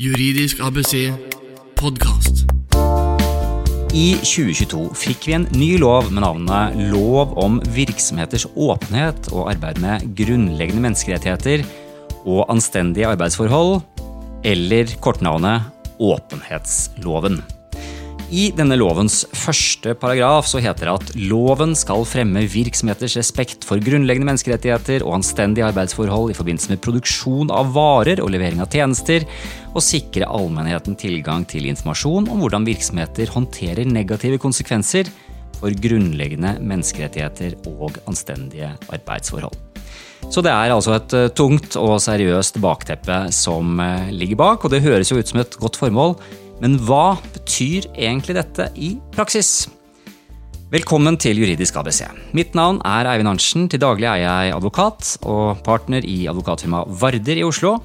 Juridisk ABC podkast. I 2022 fikk vi en ny lov med navnet Lov om virksomheters åpenhet og arbeid med grunnleggende menneskerettigheter og anstendige arbeidsforhold, eller kortnavnet Åpenhetsloven. I denne lovens første paragraf så heter det at loven skal fremme virksomheters respekt for grunnleggende menneskerettigheter og anstendige arbeidsforhold i forbindelse med produksjon av varer og levering av tjenester, og sikre allmennheten tilgang til informasjon om hvordan virksomheter håndterer negative konsekvenser for grunnleggende menneskerettigheter og anstendige arbeidsforhold. Så det er altså et eh, tungt og seriøst bakteppe som eh, ligger bak, og det høres jo ut som et godt formål, men hva betyr egentlig dette i praksis? Velkommen til Juridisk ABC. Mitt navn er Eivind Arntzen. Til daglig er jeg advokat og partner i advokatfirmaet Varder i Oslo.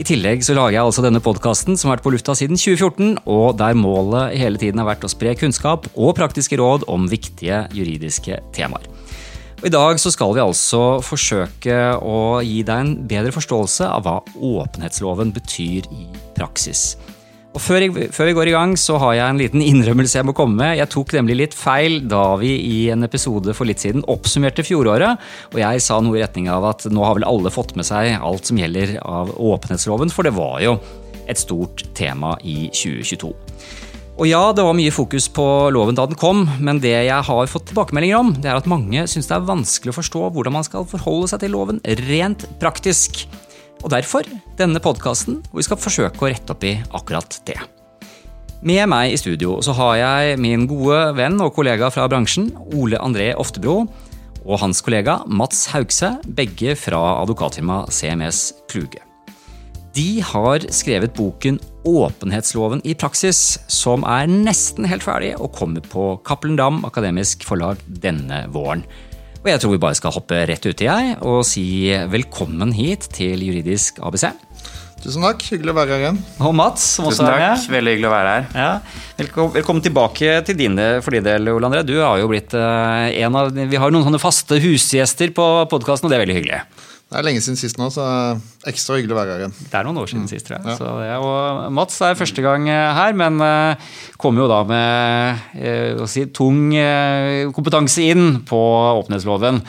I tillegg så lager jeg altså denne podkasten som har vært på lufta siden 2014, og der målet hele tiden har vært å spre kunnskap og praktiske råd om viktige juridiske temaer. Og I dag så skal vi altså forsøke å gi deg en bedre forståelse av hva åpenhetsloven betyr i praksis. Og før, jeg, før, vi går i gang, så har jeg en liten innrømmelse jeg må komme med. Jeg tok nemlig litt feil da vi i en episode for litt siden oppsummerte fjoråret. Og jeg sa noe i retning av at nå har vel alle fått med seg alt som gjelder av åpenhetsloven, for det var jo et stort tema i 2022. Og ja, det var mye fokus på loven da den kom, men det jeg har fått tilbakemeldinger om, det er at mange syns det er vanskelig å forstå hvordan man skal forholde seg til loven rent praktisk. Og derfor denne podkasten, hvor vi skal forsøke å rette opp i akkurat det. Med meg i studio så har jeg min gode venn og kollega fra bransjen, Ole André Oftebro, og hans kollega Mats Haugse, begge fra advokatfirmaet CMS Kluge. De har skrevet boken Åpenhetsloven i praksis, som er nesten helt ferdig og kommer på Cappelen Dam Akademisk Forlag denne våren. Og jeg tror vi bare skal hoppe rett uti, jeg, og si velkommen hit til Juridisk ABC. Tusen takk. Hyggelig å være her igjen. Og Mats, som også Tusen er takk. Veldig hyggelig å være her. Ja. Velkommen, velkommen tilbake til din for din del, Ole André. Du har jo blitt eh, en av Vi har jo noen sånne faste husgjester på podkasten, og det er veldig hyggelig. Det er lenge siden sist nå, så ekstra hyggelig å være her igjen. Det er noen år siden sist, tror jeg. Ja. Og Mats er første gang eh, her, men uh, kommer jo da med eh, å si, tung eh, kompetanse inn på åpenhetsloven.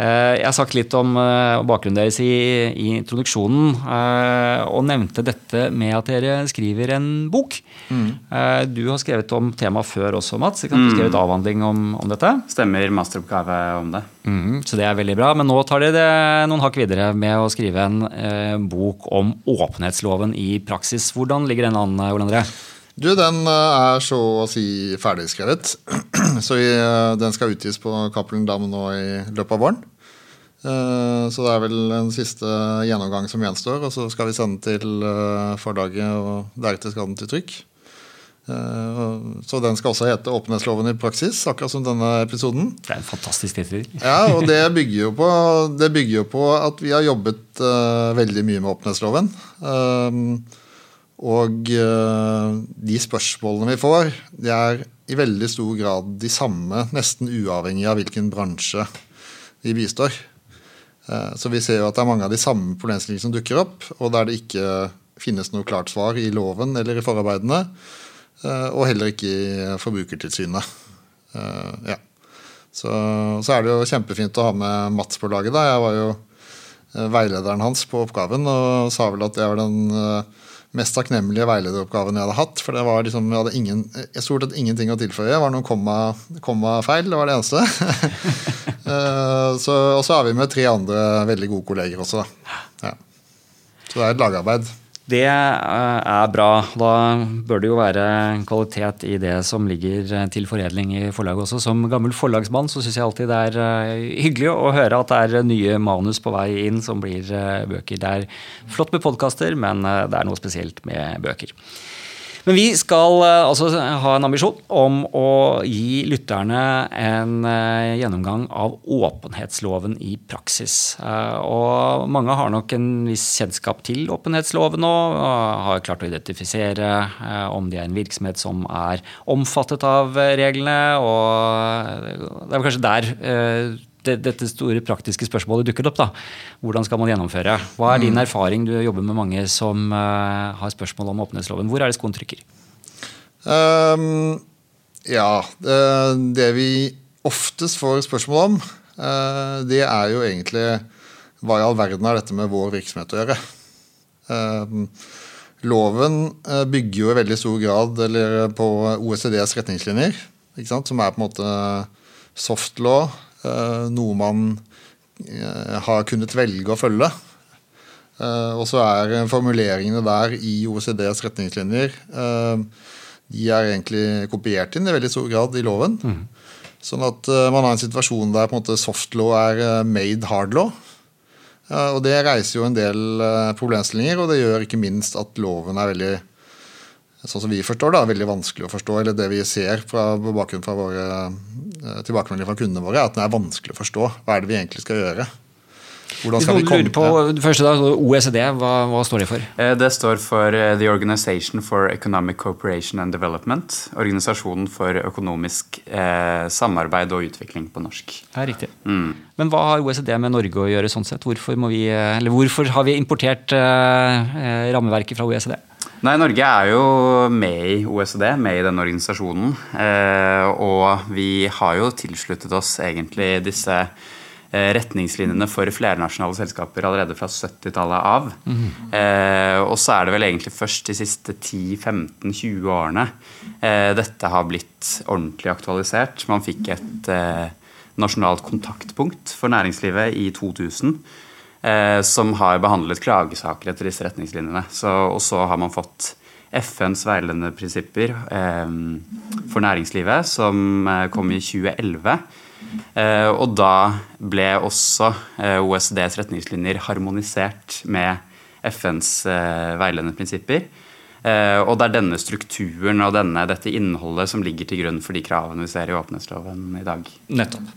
Eh, jeg har sagt litt om eh, bakgrunnen deres i, i introduksjonen, eh, og nevnte dette med at dere skriver en bok. Mm. du har skrevet om temaet før også, Mats. Kan du skrevet avhandling om, om dette? Stemmer masteroppgave om det. Mm, så det er veldig bra. Men nå tar dere det noen hakk videre med å skrive en eh, bok om åpenhetsloven i praksis. Hvordan ligger den an, Ole André? Du, den eh, er så å si ferdigskrevet. Så eh, den skal utgis på Cappelen Dam nå i løpet av våren. Eh, Så det er vel en siste gjennomgang som gjenstår, og så skal vi sende til eh, forlaget, og deretter skal den til trykk. Eh, Så den skal også hete 'Åpenhetsloven i praksis', akkurat som denne episoden. Det er en fantastisk tittel. Ja, og det bygger jo på, det bygger jo på at vi har jobbet uh, veldig mye med åpenhetsloven. Um, og uh, de spørsmålene vi får, de er i veldig stor grad de samme, nesten uavhengig av hvilken bransje vi bistår. Uh, så vi ser jo at det er mange av de samme problemstillingene som dukker opp, og der det ikke finnes noe klart svar i loven eller i forarbeidene, og heller ikke i Forbrukertilsynet. Eh, ja. Så, så er det jo kjempefint å ha med Mats på laget. da. Jeg var jo eh, veilederen hans på oppgaven og sa vel at det var den eh, mest takknemlige veilederoppgaven jeg hadde hatt. For det var liksom, jeg hadde ingen, jeg stort sett ingenting å tilføye. Det var noen komma, kommafeil, det var det eneste. Eh, så, og så er vi med tre andre veldig gode kolleger også, da. Ja. Så det er et lagarbeid. Det eh, er bra. Da bør det jo være kvalitet i det som ligger eh, til foredling i forlaget også. Som gammel forlagsmann så syns jeg alltid det er eh, hyggelig å høre at det er nye manus på vei inn som blir bøker. Det er flott med podkaster, men det er noe spesielt med bøker. Men vi skal eh, altså ha en ambisjon om å gi lytterne en eh, gjennomgang av åpenhetsloven i praksis. Eh, Og mange har nok en viss kjennskap til åpenhetsloven og har klart å identifisere om de er en virksomhet som er omfattet av reglene. Og det er kanskje der det, dette store praktiske spørsmålet dukker opp, da. Hvordan skal man gjennomføre? Hva er din Mm. erfaring? Du jobber med mange som uh, har spørsmål om åpenhetsloven. Hvor er det skoen trykker? Um, ja, det, det vi oftest får spørsmål om, uh, det er jo egentlig hva i all verden har dette med vår virksomhet å gjøre? Um, loven bygger jo i veldig stor grad eller, på OECDs retningslinjer, ikke sant? som er på en måte soft law, noe man uh, har kunnet velge å følge. Uh, og så er formuleringene der i OECDs retningslinjer de er egentlig kopiert inn i veldig stor grad i loven. Sånn at man har en situasjon der på en måte soft law er made hard law. Og det reiser jo en del problemstillinger, og det gjør ikke minst at loven er veldig sånn som vi forstår da, veldig vanskelig å forstå. Eller det vi ser fra, på bakgrunn fra våre uh, tilbakemeldinger fra kundene våre, er at den er vanskelig å forstå. Hva er det vi egentlig skal gjøre? Hvordan skal vi komme lurer på det første da, OECD, hva, hva står det for? Eh, Det står for eh, The Organization for Economic Cooperation and Development. Organisasjonen for økonomisk eh, samarbeid og utvikling på norsk. Ja, riktig. Mm. Men hva har OECD med Norge å gjøre sånn sett? Hvorfor, må vi, eh, eller hvorfor har vi importert eh, eh, rammeverket fra OECD? Nei, Norge er jo med i OECD, med i denne organisasjonen. Eh, og vi har jo tilsluttet oss egentlig disse eh, retningslinjene for flernasjonale selskaper allerede fra 70-tallet av. Eh, og så er det vel egentlig først de siste 10-15-20 årene eh, dette har blitt ordentlig aktualisert. Man fikk et eh, nasjonalt kontaktpunkt for næringslivet i 2000 eh, som har behandlet klagesaker etter disse retningslinjene. Så, og så har man fått FNs veiledende prinsipper eh, for næringslivet, som eh, kom i 2011. Eh, og da ble også eh, OECDs retningslinjer harmonisert med FNs eh, veiledende prinsipper. Eh, og det er denne strukturen og denne, dette innholdet som ligger til grunn for de kravene vi ser i åpenhetsloven i dag. Nettopp.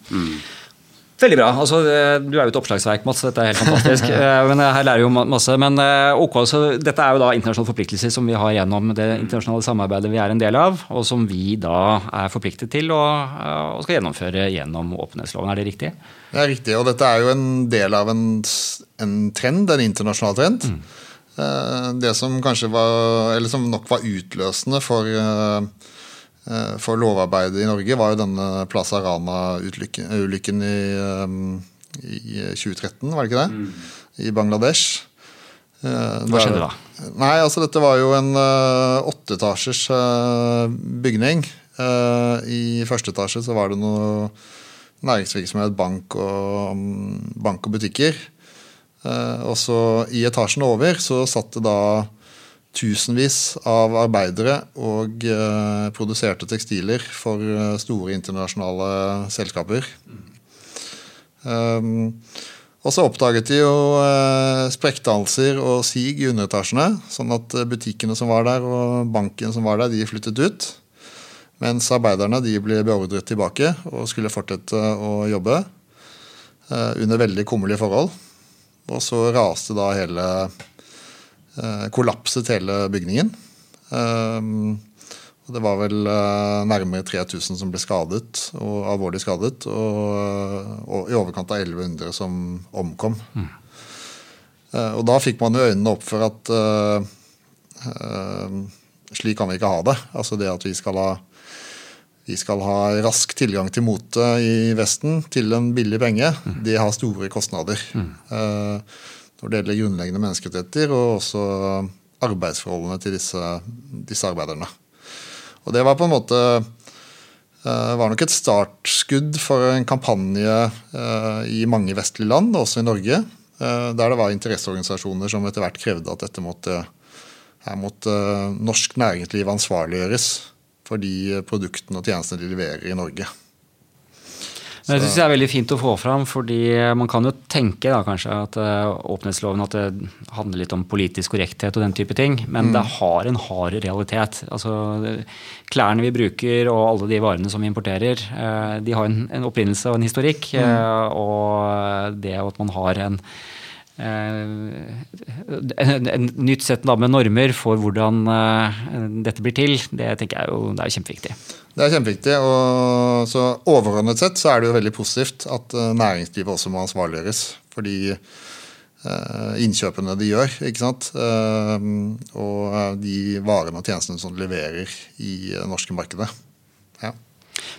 Veldig bra. Altså, eh, du er jo et oppslagsverk, Mats. Dette er helt fantastisk. Eh, men Her lærer jo masse. Men eh, ok, så dette er jo da internasjonale forpliktelser som vi har gjennom det internasjonale samarbeidet vi er en del av, og som vi da er forpliktet til å, eh, og skal gjennomføre gjennom åpenhetsloven. Er det riktig? Det er riktig, og dette er jo en del av en, en trend, en internasjonal trend. Mm. Det som kanskje var, eller som nok var utløsende for, eh, eh, for lovarbeidet i Norge, var jo denne Plaza Rana-ulykken i, eh, i 2013, var det ikke det? I Bangladesh. Eh, Hva skjedde da? Nei, altså dette var jo en uh, åtteetasjers eh, bygning. Eh, I første etasje så var det noe næringsvirksomhet, bank og, mm, bank og butikker. Eh, og så i etasjen over så satt det da tusenvis av arbeidere og eh, produserte tekstiler for eh, store internasjonale selskaper. Um, og så oppdaget de jo eh, sprekkdannelser og sig i underetasjene. Sånn at eh, butikkene som var der og banken som var der, de flyttet ut. Mens arbeiderne de ble beordret tilbake og skulle fortsette å jobbe eh, under veldig kummerlige forhold. Og så raste da hele Kollapset hele bygningen. Og det var vel eh, nærmere 3000 som ble skadet, og alvorlig skadet. Og, og i overkant av 1100 som omkom. Mm. og da fikk man jo øynene opp for at eh, eh, slik kan vi ikke ha det. Altså det at vi skal ha vi skal ha rask tilgang til mote i Vesten til en billig penge. Det har store kostnader. Eh, når det gjelder grunnleggende menneskerettigheter og også arbeidsforholdene til disse, disse arbeiderne. Og det var på en måte eh, var nok et startskudd for en kampanje eh, i mange vestlige land, også i Norge, eh, der det var interesseorganisasjoner som etter hvert krevde at dette måtte, her måtte norsk næringsliv ansvarliggjøres for de produktene og tjenestene de leverer i Norge. Men det synes jeg er veldig fint å få fram, fordi man kan jo tenke da kanskje at uh, åpenhetsloven at det handler litt om politisk korrekthet og den type ting, men det har en hard realitet. Altså, klærne vi bruker og alle de varene som vi importerer, uh, de har en, en opprinnelse og en historikk. Mm. og det at man har en en nytt sett med normer for hvordan dette blir til, det tenker jeg jo det er kjempeviktig. Det er kjempeviktig. og så Overordnet sett så er det jo veldig positivt at eh, næringslivet også må ansvarliggjøres for de eh, innkjøpene de gjør. ikke sant? Eh, og de varene og tjenestene som de leverer i det norske markedet. Ja.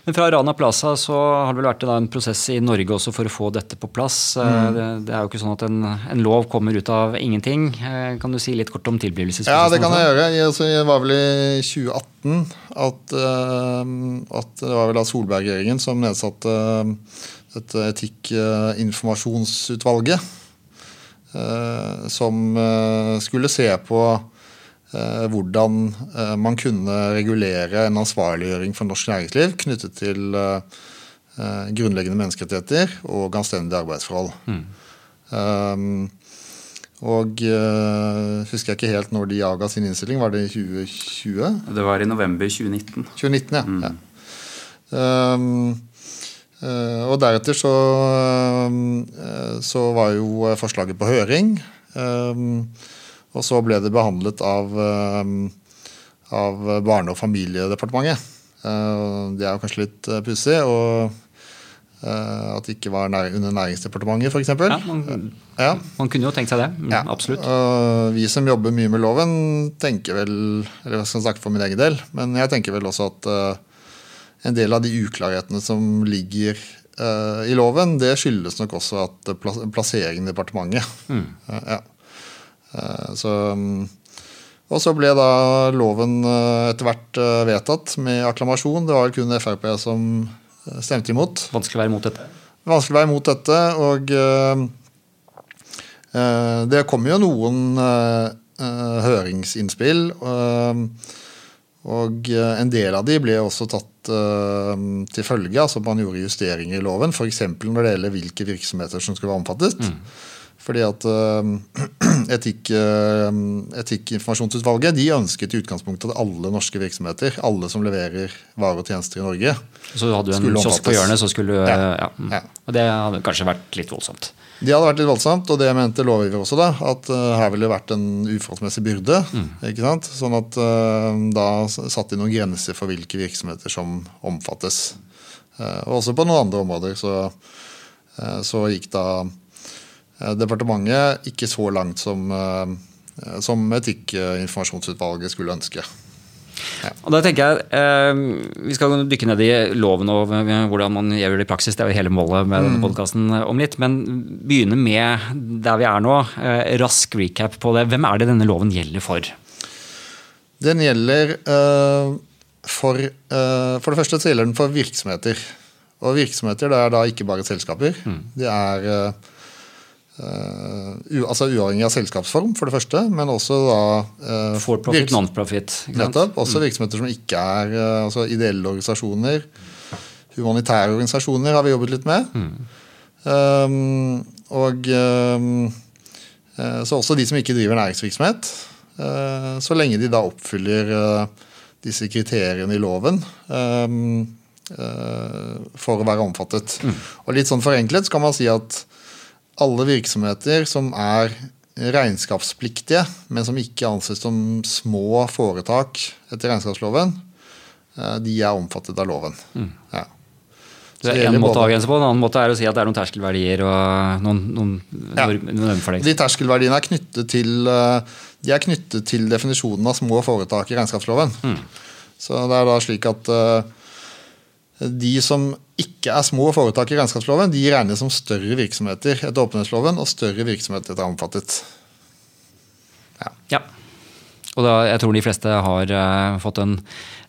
Men fra Rana Plaza så har det vel vært en prosess i Norge også for å få dette på plass. Mm. Det, det, er jo ikke sånn at en, en, lov kommer ut av ingenting. Kan du si litt kort om tilblivelsesprosessen? Ja, det kan jeg gjøre. Jeg, altså, jeg var vel i 2018 at, at det var vel da Solberg-regjeringen som nedsatte dette etikkinformasjonsutvalget. Som skulle se på Eh, hvordan eh, man kunne regulere en ansvarliggjøring for norsk næringsliv knyttet til eh, grunnleggende menneskerettigheter og anstendige arbeidsforhold. Mm. Um, og uh, husker jeg ikke helt når de avga sin innstilling. Var det i 2020? Det var i november 2019. 2019, ja. Mm. ja. Um, og deretter så, så var jo forslaget på høring. Um, og så ble det behandlet av, eh, av Barne- og familiedepartementet. Eh, det er jo kanskje litt eh, pussig. og at det ikke var under Næringsdepartementet, f.eks. Ja, man, ja. man kunne jo tenkt seg det. Mm, ja. Absolutt. Vi som jobber mye med loven, tenker vel Eller jeg skal snakke for min egen del, men jeg tenker vel også at en del av de uklarhetene som ligger i loven, det skyldes nok også at plasseringen i departementet. Mm. Ja. Eh, så, mm, og så ble da loven eh, etter hvert eh, vedtatt med akklamasjon. Det var kun Frp som stemte imot. Vanskelig å være imot dette? Vanskelig å være imot dette. Og det kom jo noen høringsinnspill. Og en del av de ble også tatt til følge. altså Man gjorde justeringer i loven, f.eks. når det gjelder hvilke virksomheter som skulle være omfattet. Mm. Fordi at uh, etikk, uh, Etikkinformasjonsutvalget de ønsket i utgangspunktet at alle norske virksomheter, alle som leverer varer og tjenester i Norge, Så hadde du en kiosk på hjørnet, så skulle ja. ja. ja. Og det hadde kanskje vært litt voldsomt? Det hadde vært litt voldsomt, og det mente lovgiver også. da, At uh, her ville det vært en uforholdsmessig byrde. Mm. ikke sant? Sånn at da satte de noen grenser for hvilke virksomheter som omfattes. og også på noen andre områder så, så gikk da Eh, departementet ikke så langt som, eh, som Etikkinformasjonsutvalget skulle ønske. Ja. Og da tenker jeg, eh, Vi skal dykke ned i loven og hvordan man gjør det i praksis. Det er jo hele målet med denne mm. podkasten om litt. Men begynne med der vi er nå. Eh, rask recap på det. Hvem er det denne loven gjelder for? Den gjelder eh, for eh, For det første så gjelder den for virksomheter. Og virksomheter det er da ikke bare selskaper. Mm. Det er Uh, altså Uavhengig av selskapsform, for det første, men også da uh, For profit, non-profit. Nettopp. Også mm. virksomheter som ikke er uh, altså ideelle organisasjoner. Humanitære organisasjoner har vi jobbet litt med. Mm. Um, og um, så også de som ikke driver næringsvirksomhet. så lenge de da oppfyller disse kriteriene i loven um, for å være omfattet. Mm. Og litt sånn forenklet så kan man si at alle virksomheter som er regnskapspliktige, men som ikke anses som små foretak etter regnskapsloven, eh, de er omfattet av loven. Mm. Ja. Så det er en måte å avgrense på, en annen måte er å si at det er noen terskelverdier og noen, noen ja. De terskelverdiene er knyttet til, eh, de er knyttet til definisjonen av små foretak i regnskapsloven. Mm. Så det er da slik at uh, de som ikke er små foretak i regnskapsloven, de regnes som større virksomheter etter åpenhetsloven, og større virksomheter er omfattet. Ja. ja. Og da, jeg tror de fleste har uh, fått en,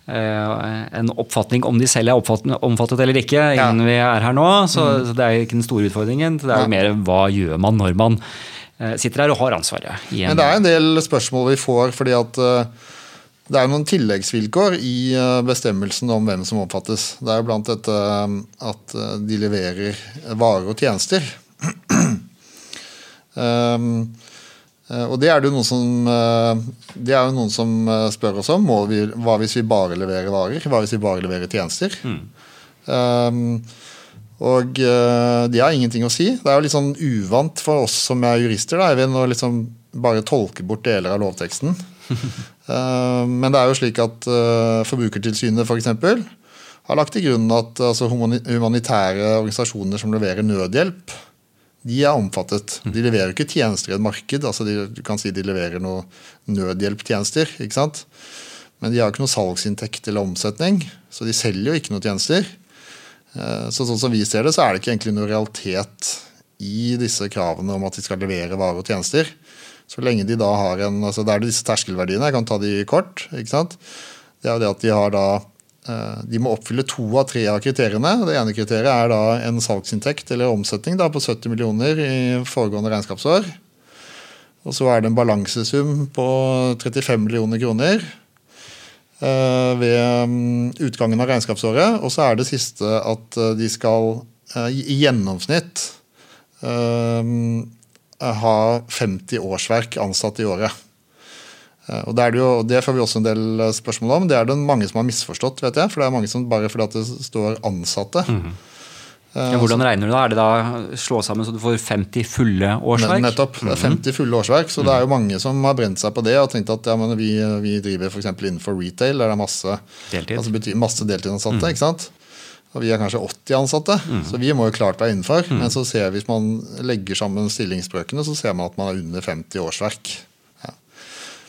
uh, en, oppfatning om de selv er omfattet eller ikke, innen ja. vi er her nå. Så, mm. så, det er ikke den store utfordringen. Det er jo mer hva gjør man når man uh, sitter her og har ansvaret. Men det er en del spørsmål vi får fordi at det er noen tilleggsvilkår i eh, bestemmelsen om hvem som omfattes. Det er blant dette eh, at eh, de leverer varer og tjenester. Um, og det er det jo noen som, det er jo noen som spør oss om. Vi, hva hvis vi bare leverer varer? Hva hvis vi bare leverer tjenester? Mm. Um, og de har ingenting å si. Det er jo litt sånn uvant for oss som er jurister da, Eivind, å liksom bare tolke bort deler av lovteksten. Eh, men det er jo slik at uh, Forbrukertilsynet f.eks. For har lagt til grunn at altså, humanitære organisasjoner som leverer nødhjelp, de er omfattet. De leverer ikke tjenester i et marked. altså de, Du kan si de leverer noen nødhjelptjenester. ikke sant? Men de har ikke noe salgsinntekt eller omsetning, så de selger jo ikke noen tjenester. Eh, så sånn som vi ser det, så er det ikke egentlig noe realitet i disse kravene om at de skal levere varer og tjenester. Så lenge de da har en, altså Det er disse terskelverdiene, jeg kan ta de kort. ikke sant? Det er jo det at de har da eh, de må oppfylle to av tre av kriteriene. Det ene kriteriet er da en salgsinntekt eller omsetning da på 70 millioner i foregående regnskapsår. Og så er det en balansesum på 35 millioner kroner Eh, ved mm, utgangen av regnskapsåret. Og så er det siste at eh, de skal i gjennomsnitt ha 50 årsverk ansatt i året. Og det, er det, jo, det får vi også en del spørsmål om. Det er det mange som har misforstått. vet jeg, for det er mange som Bare fordi at det står ansatte. Mm -hmm. Ja, hvordan regner du da? Er det da slå sammen så du får 50 fulle årsverk? Nettopp. Det er 50 mhm. fulle årsverk. Så det er jo mange som har brent seg på det og tenkt at ja, vi, vi, driver f.eks. innenfor retail, der det er masse, Deltid. altså masse deltidsansatte. Mm. ikke sant? Og vi er kanskje 80 ansatte, mm. så vi må jo klart være innenfor. Mm. Men så ser vi, hvis man legger sammen stillingsbrøkene, så ser man at man er under 50 årsverk. Ja.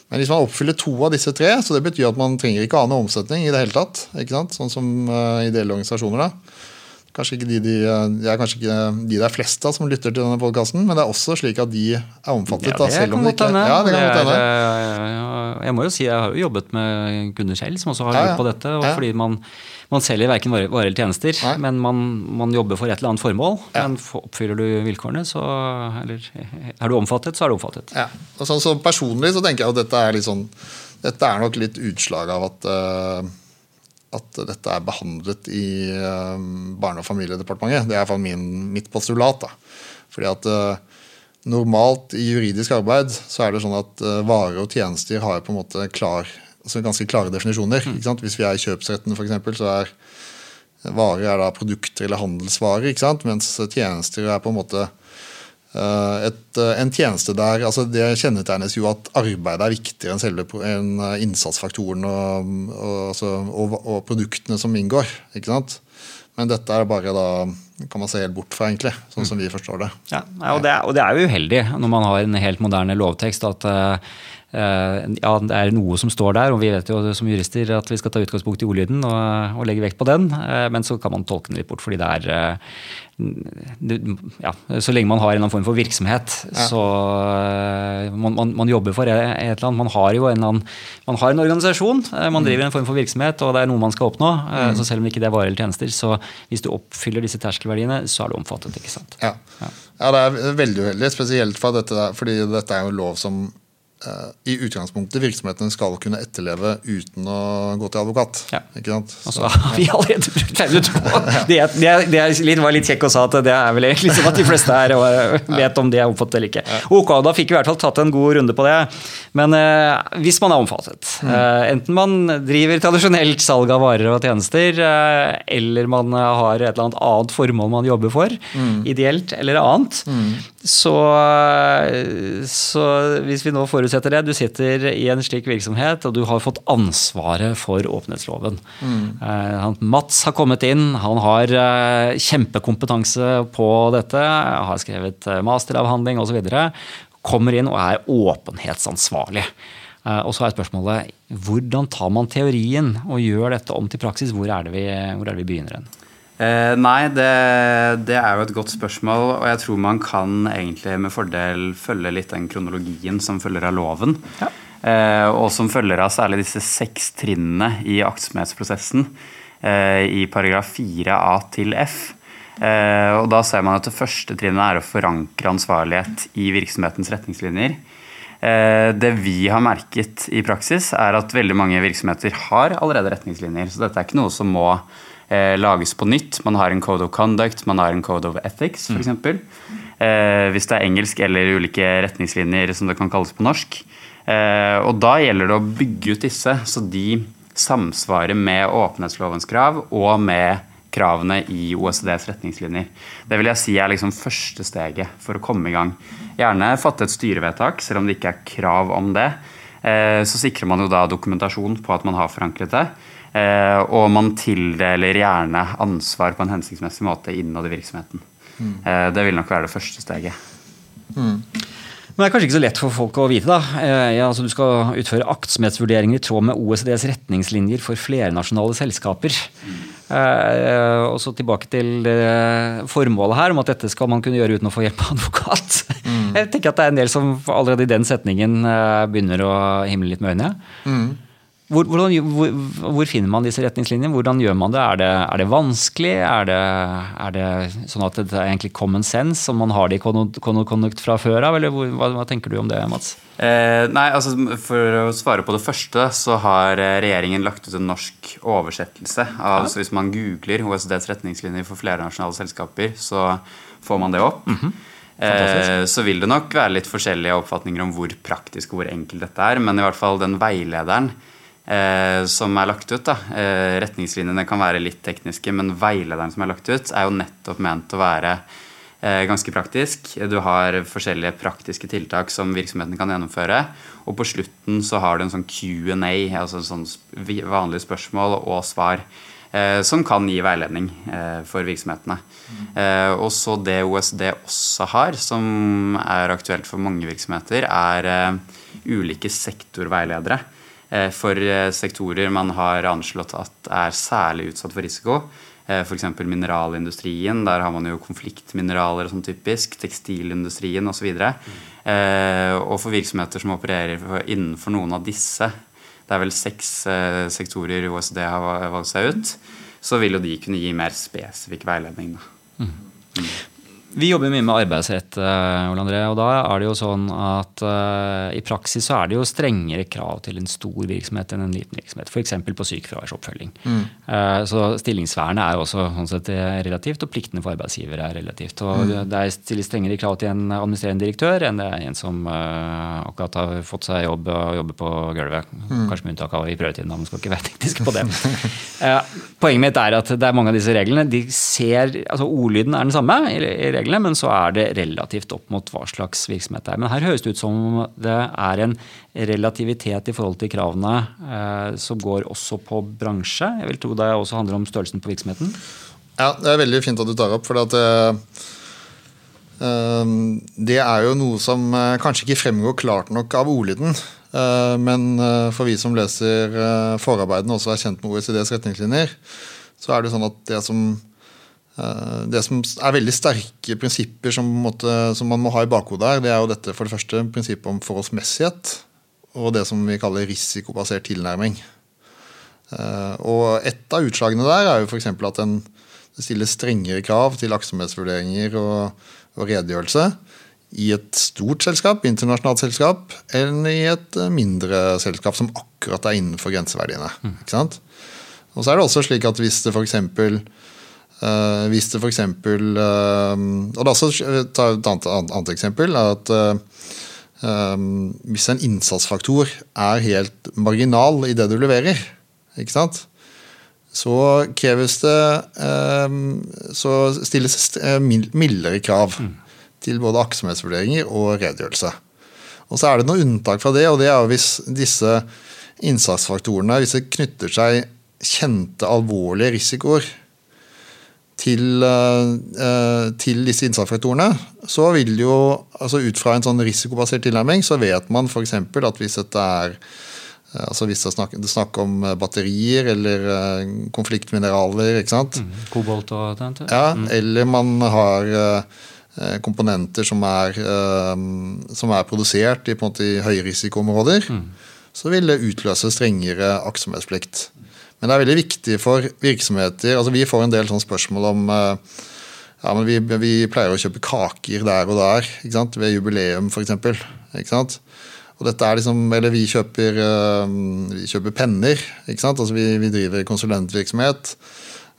Men hvis man oppfyller to av disse tre, så det betyr at man trenger ikke annen omsetning i det hele tatt. Sånn som uh, ideelle organisasjoner. da. Kanskje ikke de, de, de, er kanskje ikke de det er flest av som lytter til denne podkasten, men det er også slik at de er omfattet. Ja, det da, selv om de ikke ja, det kan godt hende. Jeg må jo si jeg har jo jobbet med kunder selv som også har ja, ja. på dette. fordi man, man selger verken varer eller tjenester, Nei. men man, man, jobber for et eller annet formål. Men oppfyller du vilkårene, så eller, er du omfattet, så er du omfattet. Ja, og sånn, så Personlig så tenker jeg at dette er litt sånn Dette er nok litt utslag av at uh, at dette er behandlet i eh, Barne- og familiedepartementet. Det er iallfall mitt postulat. Da. Fordi at uh, Normalt i juridisk arbeid så er det sånn at uh, varer og tjenester har på en måte klar, altså ganske klare definisjoner. Mm. Hvis vi er i kjøpsretten, eksempel, så er varer er produkter eller handelsvarer. mens tjenester er på en måte Eh, et, eh, en tjeneste der altså Det kjennetegnes jo at arbeid er viktigere enn selve en eh, innsatsfaktoren og, og, altså, og, og, produktene som inngår. ikke sant? Men dette er bare da kan man se helt bort fra, egentlig, sånn som vi forstår det. Ja, og det, er, og det er jo uheldig når man har en helt moderne lovtekst at uh, ja, det er noe som står der, og vi vet jo som jurister at vi skal ta utgangspunkt i ordlyden og, og legge vekt på den, uh, men så kan man tolke den litt bort fordi det er uh, ja, Så lenge man har en eller annen form for virksomhet, ja. så eh, man, man, man, jobber for et eller annet. Man har jo en, annen, man har en organisasjon, eh, man mm. driver en form for virksomhet, og det er noe man skal oppnå. Eh, mm. så Selv om ikke det er varer eller tjenester, så hvis du oppfyller disse terskelverdiene, så er du omfattet. ikke sant? Ja, ja. ja det er veldig uheldig, spesielt for dette, fordi dette er jo lov som i utgangspunktet virksomheten skal kunne etterleve uten å gå til advokat. Ja. Ikke sant? Så, altså, vi har allerede brukt ut på det, det, det litt, var litt kjekk å sa at det er vel egentlig sånn at de fleste her vet om det er omfattet eller ikke. Ok, da fikk vi i hvert fall tatt en god runde på det. Men eh, hvis man er omfattet, mm. eh, enten man driver tradisjonelt salg av varer og tjenester, eh, eller man har et eller annet annet formål man jobber for, mm. ideelt eller annet, mm. så, eh, så hvis vi nå forutsetter forutsetter det. Du sitter i en slik virksomhet, og du har fått ansvaret for åpenhetsloven. Mm. Mats har kommet inn, han har uh, kjempekompetanse på dette, har skrevet uh, masteravhandling osv. Kommer inn og er åpenhetsansvarlig. Og så er spørsmålet hvordan tar man teorien og gjør dette om til praksis? Hvor er det vi, hvor er det vi begynner hen? Eh, nei, det, det, er jo et godt spørsmål, og jeg tror man kan egentlig med fordel følge litt den kronologien som følger av loven. Ja. Eh, og som følger av særlig disse seks trinnene i aktsomhetsprosessen eh, i paragraf 4a til f. Eh, og da ser man at det første trinnet er å forankre ansvarlighet i virksomhetens retningslinjer. Eh, det vi har merket i praksis, er at veldig mange virksomheter har allerede retningslinjer. Så dette er ikke noe som må eh, lages på nytt. Man har en code of conduct, man har en code of ethics f.eks. Mm. Eh, hvis det er engelsk eller ulike retningslinjer som det kan kalles på norsk. Eh, og da gjelder det å bygge ut disse så de samsvarer med åpenhetslovens krav og med kravene i OECDs retningslinjer. Det vil jeg si er liksom første steget for å komme i gang. Gjerne fatte et styrevedtak, selv om det ikke er krav om det. eh, så sikrer man jo da dokumentasjon på at man har forankret det. Eh, og man tildeler gjerne ansvar på en hensiktsmessig måte innad i virksomheten. Eh, det vil nok være det første steget. Men det er kanskje ikke så lett for folk å vite. da. Eh, ja, altså Du skal utføre aktsomhetsvurderinger i tråd med OECDs retningslinjer for flernasjonale selskaper. Eh, og så tilbake til formålet her, om at dette skal man kunne gjøre uten å få hjelp av advokat. Jeg tenker at det er en del som allerede i den setningen begynner å himle litt med øynene. Hvor, hvordan, hvor, hvor finner man disse retningslinjene? Hvordan gjør man det? Er det, er det vanskelig? Er det, er det sånn at det er egentlig common sense, om man har det i Conduct fra før av? Eller hva, hva tenker du om det, Mats? Eh, nei, altså For å svare på det første, så har eh, regjeringen lagt ut en norsk oversettelse. Av, Så hvis man googler OECDs retningslinjer for flernasjonale selskaper, så får man det opp. eh, så vil det nok være litt forskjellige oppfatninger om hvor praktisk og hvor enkelt dette er, men i hvert fall den veilederen som er lagt ut, da, eh, retningslinjene kan være litt tekniske, men veilederen som er lagt ut, er jo nettopp ment å være eh, ganske praktisk. Du har forskjellige praktiske tiltak som virksomheten kan gjennomføre. Og på slutten så har du en sånn Q&A, altså sånn vanlige spørsmål og svar, eh, som kan gi veiledning eh, for virksomhetene. Mm. og så det OSD også har, som er aktuelt for mange virksomheter, er eh, ulike sektorveiledere eh, for eh, sektorer man har anslått at er særlig utsatt for risiko. Eh, F.eks. mineralindustrien. Der har man jo konfliktmineraler sånn typisk. Tekstilindustrien osv. Eh, og for virksomheter som opererer innenfor noen av disse, det er vel seks eh, sektorer OECD har valgt seg ut, så vil jo de kunne gi mer spesifikk veiledning. Da. Vi jobber mye med arbeidsrett, eh, Ole André, og da er det jo sånn at uh, i praksis så er det jo strengere krav til en stor virksomhet enn en liten virksomhet. F.eks. på sykefraværsoppfølging. Eh, så stillingsvernet er jo også sånn sett relativt, og pliktene for arbeidsgivere er relativt. Og Det er stilles strengere krav til en administrerende direktør enn det er en som uh, akkurat har fått seg jobb og jobber på gulvet. Kanskje med unntak av i prøvetiden, man skal ikke være teknisk på det. Poenget mitt er at det er mange av disse reglene de ser, altså Ordlyden er den samme i i reglene, men så er det relativt opp mot hva slags virksomhet det er. Men her høres det ut som om det er en relativitet i forhold til kravene eh, som går også på bransje. Jeg vil tro det også handler om størrelsen på virksomheten. Ja, det er veldig fint at du tar opp, for at eh, eh, det er jo noe som eh, kanskje ikke fremgår klart nok av ordlyden. eh, men for vi som leser forarbeidene og også er kjent med OECDs retningslinjer, så er det sånn at det som, det som er veldig sterke prinsipper som, måte, som man må ha i bakhodet her, det er jo dette for det første prinsippet om forholdsmessighet og det som vi kaller risikobasert tilnærming. Eh, Og Et av utslagene der er jo f.eks. at en det stilles strengere krav til aktsomhetsvurderinger og, og redegjørelse i et stort selskap, internasjonalt selskap, enn i et eh, mindre selskap som akkurat er innenfor grenseverdiene. Ikke sant? Og så er det også slik at hvis det f.eks. Uh, hvis det f.eks. Uh, og da så ta et annet, annet, eksempel. at uh, Hvis en innsatsfaktor er helt marginal i det du leverer, ikke sant? så kreves det Så stilles eh, mildere krav til både aktsomhetsvurderinger og redegjørelse. Og så er det noe unntak fra det, og det er hvis disse innsatsfaktorene hvis det knytter seg kjente, alvorlige risikoer til, eh, til disse innsatsfaktorene, så vil jo altså ut fra en sånn risikobasert tilnærming, så vet man f.eks. at hvis dette er eh, altså hvis det er snakk, det er snakk om eh, batterier eller eh, konfliktmineraler, ikke sant? Kobolt og sånt. Ja, eller man har eh, komponenter som er, eh, som er produsert i, på en måte, i høyrisikoområder, så vil det utløse strengere aktsomhetsplikt. Men det er veldig viktig for virksomheter altså Vi får en del sånne spørsmål om eh, ja, men vi, vi pleier å kjøpe kaker der og der, ikke sant? ved jubileum f.eks. Og dette er liksom, eller vi kjøper, eh, vi kjøper penner. ikke sant? Altså vi, vi driver konsulentvirksomhet.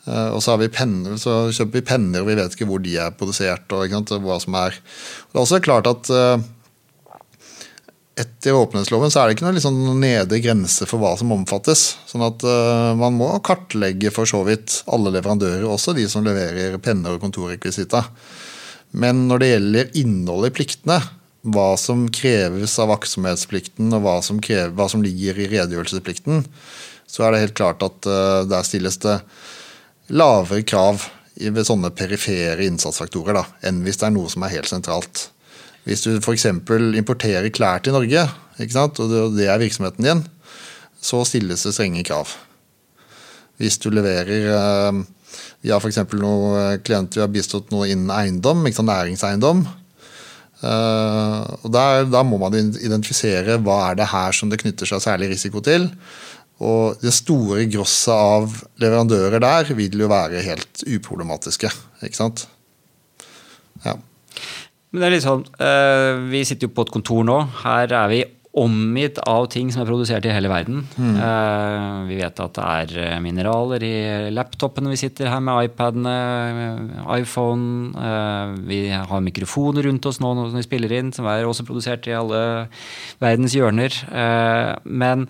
eh, Og så, penner, så kjøper vi penner, og vi vet ikke hvor de er produsert. og hva som er. Og det er også klart at etter åpenhetsloven så er det ikke noen liksom nedre grense for hva som omfattes. Sånn at uh, man må kartlegge for så vidt alle leverandører, også de som leverer penner og kontorrekvisita. Men når det gjelder innholdet i pliktene, hva som kreves av aktsomhetsplikten, og hva som, krever, hva som ligger i redegjørelsesplikten, så er det helt klart at uh, der stilles det lavere krav ved sånne perifere innsatsfaktorer da, enn hvis det er noe som er helt sentralt. Hvis du f.eks. importerer klær til Norge, og det er virksomheten din, så stilles det strenge krav. Hvis du leverer uh, Vi har f.eks. noen klienter vi har bistått noe innen eiendom, næringseiendom. Uh, og der, Da må man identifisere hva er det her som det knytter seg særlig risiko til. Og det store grosset av leverandører der vil jo være helt uproblematiske. ikke sant? Men det er litt sånn, uh, Vi sitter jo på et kontor nå. Her er vi omgitt av ting som er produsert i hele verden. Mm. Uh, vi vet at det er eh, mineraler i laptopene vi sitter her med, iPadene, iPhone. Uh, vi har mikrofoner rundt oss nå når vi spiller inn, som er også produsert i alle verdens hjørner. Men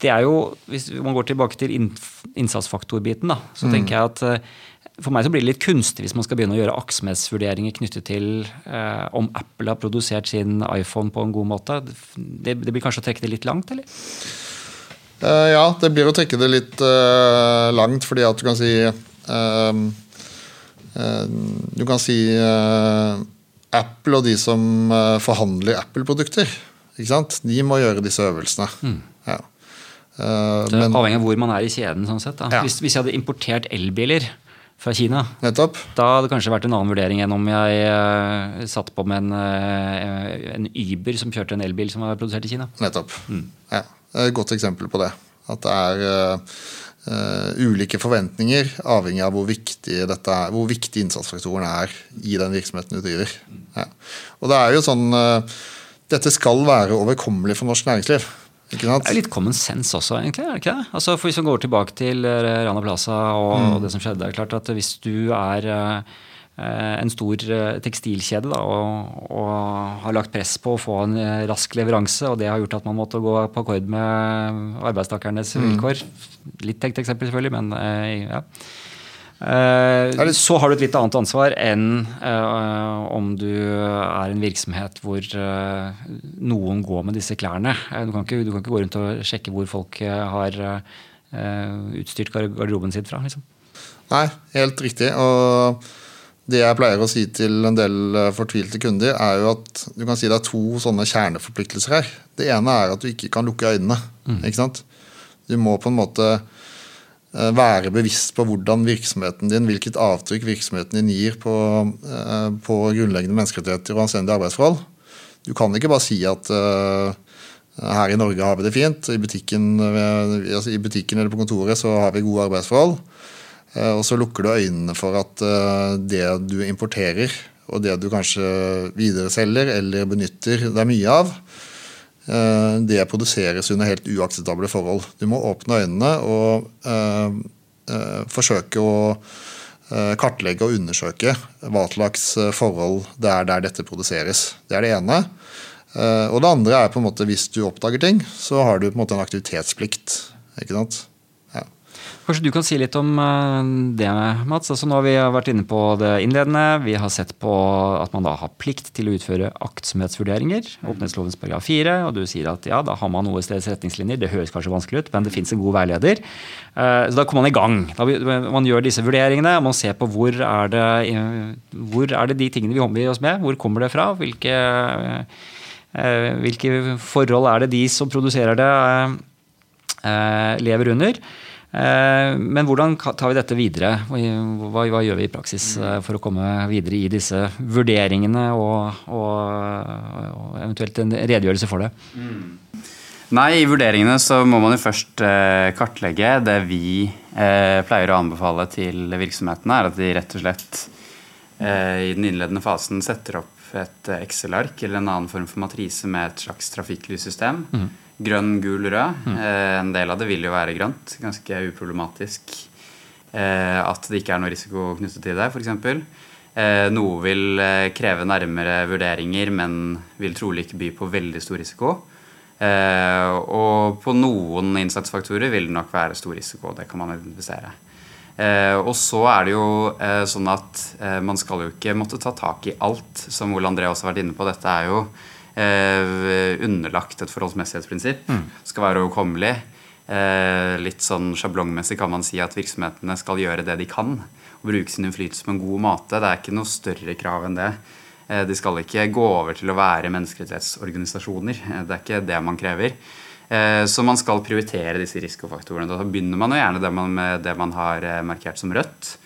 det er jo, hvis man går tilbake til innsatsfaktorbiten, da, så mm. tenker jeg at for meg så blir det litt kunstig hvis man skal begynne å gjøre aktsomhetsvurderinger knyttet til eh, om Apple har produsert sin iPhone på en god måte. Det, det blir kanskje å trekke det litt langt, eller? Uh, ja, det blir å trekke det litt uh, langt, fordi at du kan si uh, Du kan si Apple og de som forhandler Apple-produkter, de må gjøre disse øvelsene. Mm. Ja. det er avhengig av hvor man er i kjeden. sånn sett. Ja. Hvis, hvis jeg hadde importert elbiler, fra Kina. Nettopp. Da hadde det kanskje vært en annen vurdering enn om jeg uh, satt på med en, uh, en Uber som kjørte en elbil som var produsert i Kina. Nettopp. Mm. Ja, Et godt eksempel på det. At det er uh, ulike forventninger avhengig av hvor viktig, dette er, hvor viktig innsatsfaktoren er i den virksomheten du driver. Ja. Og det er jo sånn Dette skal være overkommelig for norsk næringsliv. Det er litt common sense også, egentlig. er det ikke det? Altså, for Hvis vi går tilbake til eh, Rana Plaza og, mm. og det som skjedde. det er klart at Hvis du er uh, en stor tekstilkjede da, og, og, har lagt press på å få en rask leveranse, og det har gjort at man måtte gå på akkord med arbeidstakernes mm. vilkår. Litt tenkt eksempel, selvfølgelig, men ja. Uh, så har du et litt annet ansvar enn uh, om du er en virksomhet hvor uh, noen går med disse klærne. Du kan, ikke, du, kan ikke, gå rundt og sjekke hvor folk har utstyrt garderoben sin fra. Liksom. Nei, helt riktig. Og det jeg pleier å si til en del fortvilte kunder, er jo at du kan si det er to sånne kjerneforpliktelser her. Det ene er at du ikke kan lukke øynene. Mm. ikke sant? Du må på en måte Eh, være bevisst på hvordan virksomheten din, hvilket avtrykk virksomheten din gir på, eh, på grunnleggende menneskerettigheter og anstendige arbeidsforhold. Du kan ikke bare si at uh, her i Norge har vi det fint, i butikken, altså i butikken, eller på kontoret så har vi gode arbeidsforhold. Uh, og så lukker du øynene for at uh, det du importerer, og det du kanskje videreselger eller benytter, er mye av, Eh, det produseres under helt uakseptable forhold. Du må åpne øynene og uh, forsøke å kartlegge og undersøke hva slags forhold det er der dette produseres. Det er det ene. og det andre er på en måte hvis du oppdager ting, så har du på en måte en aktivitetsplikt. ikke sant? Kanskje du kan si litt om eh, det, Mats. Altså nå har Vi vært inne på det innledende. Vi har sett på at man da har plikt til å utføre aktsomhetsvurderinger. Åpenhetslovens paragraf 4. Og du sier at ja, da har man OECDs retningslinjer. Det høres kanskje vanskelig ut, men det fins en god veileder. Eh, så da kommer man i gang. man gjør disse vurderingene. Man ser på hvor er det, hvor er det de tingene vi omgir oss med. Hvor kommer det fra? Hvilke, eh, hvilke forhold er det de som produserer det, lever under? Eh, men hvordan tar vi dette videre? Hva, hva, gjør vi i praksis eh, for å komme videre i disse vurderingene og, og, og eventuelt en redegjørelse for det? Mm. Nei, I vurderingene så må man jo først eh, kartlegge. Det vi eh, pleier å anbefale til virksomhetene, er at de rett og slett eh, i den innledende fasen setter opp et Excel-ark eller en annen form for matrise med et slags trafikklyssystem. Mm grønn, gul, rød. Mm. Eh, en del av det vil jo være grønt. Ganske uproblematisk eh, at det ikke er noe risiko knyttet til det, f.eks. Eh, noe vil eh, kreve nærmere vurderinger, men vil trolig ikke by på veldig stor risiko. Og på noen innsatsfaktorer vil det nok være stor risiko. Det kan man identifisere. Eh, og så er det jo eh, sånn at eh, man skal jo ikke måtte ta tak i alt, som Ole André også har vært inne på. Dette er jo eh, underlagt et forholdsmessighetsprinsipp. Mm. Skal være overkommelig. Eh, litt sånn sjablongmessig kan man si at virksomhetene skal gjøre det de kan. Og bruke sin innflytelse på en god måte. Det er ikke noe større krav enn det. Eh, de skal ikke gå over til å være menneskerettighetsorganisasjoner. Eh, det er ikke det man krever. Eh, Så man skal prioritere disse risikofaktorene. Da begynner man jo gjerne det man, med det man har eh, markert som rødt.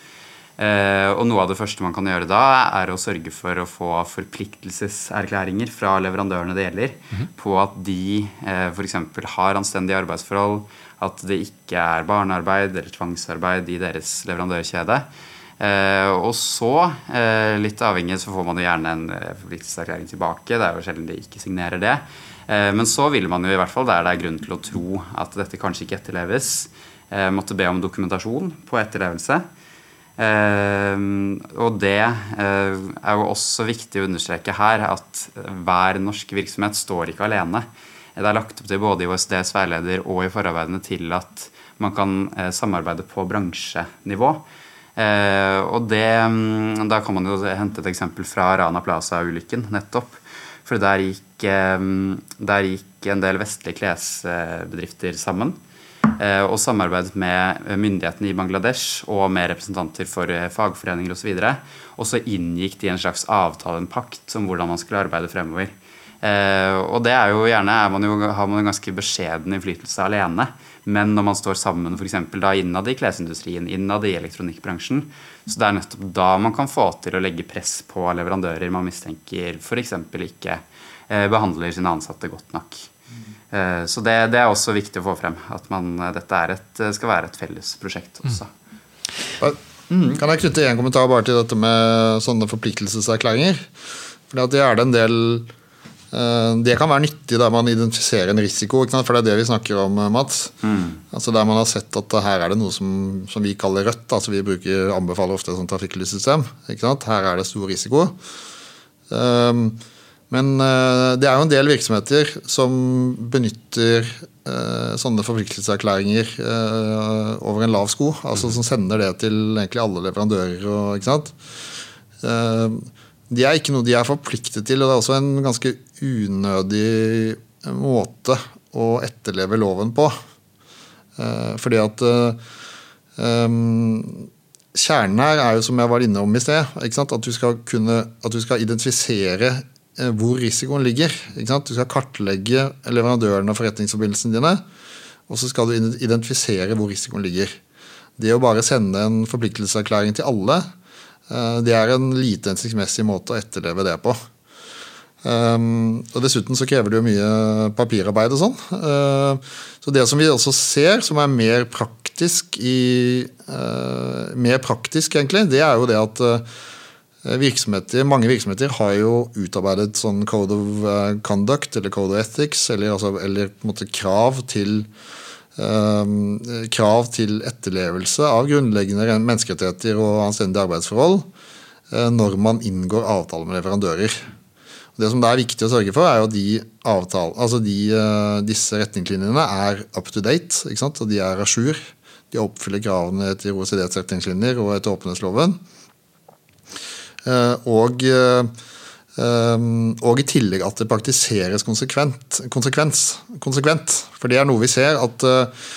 Eh, Og noe av det første man kan gjøre da, er å sørge for å få forpliktelseserklæringer fra leverandørene det gjelder, på at de f.eks. har anstendige arbeidsforhold, at det ikke er barnearbeid eller tvangsarbeid i deres leverandørkjede. Eh, og så, eh, litt avhengig, så får man jo gjerne en eh, forpliktelseserklæring tilbake. Det er jo sjelden de ikke signerer det. Eh, men så vil man jo i hvert fall, der det er grunn til å tro at dette kanskje ikke etterleves, eh, måtte be om dokumentasjon på etterlevelse. Eh, og det eh, er jo også viktig å understreke her at hver norsk virksomhet står ikke alene. Det er lagt opp til både i OSDs veileder og i forarbeidene til at man kan eh, samarbeide på bransjenivå. Og det, mm, Da kan man jo hente et eksempel fra Rana Plaza-ulykken, nettopp. For der gikk, eh, der gikk en del vestlige klesbedrifter sammen og samarbeidet med myndighetene i Bangladesh og med representanter for eh, fagforeninger osv. Og så inngikk de en slags avtale, en pakt, om hvordan man skulle arbeide fremover. Eh, og det er jo gjerne er man jo, har man en ganske beskjeden innflytelse alene. Men når man står sammen for da innad i klesindustrien, innad i elektronikkbransjen, så det er nettopp da man kan få til å legge press på leverandører man mistenker f.eks. ikke eh, behandler sine ansatte godt nok. Eh, så det, det er også viktig å få frem. At man, eh, dette er et, skal være et felles prosjekt også. Kan jeg knytte en kommentar bare til dette med sånne forpliktelseserklæringer? Fordi at det er det en del eh, Det kan være nyttig der man identifiserer en risiko, ikke sant? for det er det vi snakker om, Mats. Mats. Altså Der man har sett at her er det noe som, som vi kaller rødt. altså Vi bruker, anbefaler ofte et sånt trafikklyssystem. Her er det stor risiko. Um, men eh, det er jo en del virksomheter som benytter eh, sånne forpliktelseserklæringer eh, over en lav sko. Altså som sender det til egentlig alle leverandører. Og, ikke sant? Det er ikke noe de er forpliktet til, og det er også en ganske unødig måte å etterleve loven på. Fordi at Kjernen her er jo som jeg var inne om i sted? At, du skal kunne, at du skal identifisere hvor risikoen ligger. Du skal kartlegge leverandørene og forretningsforbindelsene dine. Og så skal du identifisere hvor risikoen ligger. Det å bare sende en forpliktelseserklæring til alle, eh, det er en lite hensiktsmessig måte å etterleve det på. Um, og Dessuten så krever det jo mye papirarbeid og sånn. Uh, så det som vi også ser, som er mer praktisk i uh, Mer praktisk, egentlig, det er jo det at virksomheter, mange virksomheter har jo utarbeidet sånn code of uh, conduct eller code of ethics, eller, altså, eller krav til um, krav til etterlevelse av grunnleggende menneskerettigheter og anstendige arbeidsforhold uh, når man inngår avtaler med leverandører. Det som det er viktig å sørge for, er jo at de avtale, altså de, uh, disse retningslinjene er up to date. Og de er a jour. De oppfyller kravene etter OECDs retningslinjer og etter åpenhetsloven. Eh, Og, eh, og i tillegg at det praktiseres konsekvent, konsekvent. For det er noe vi ser at eh,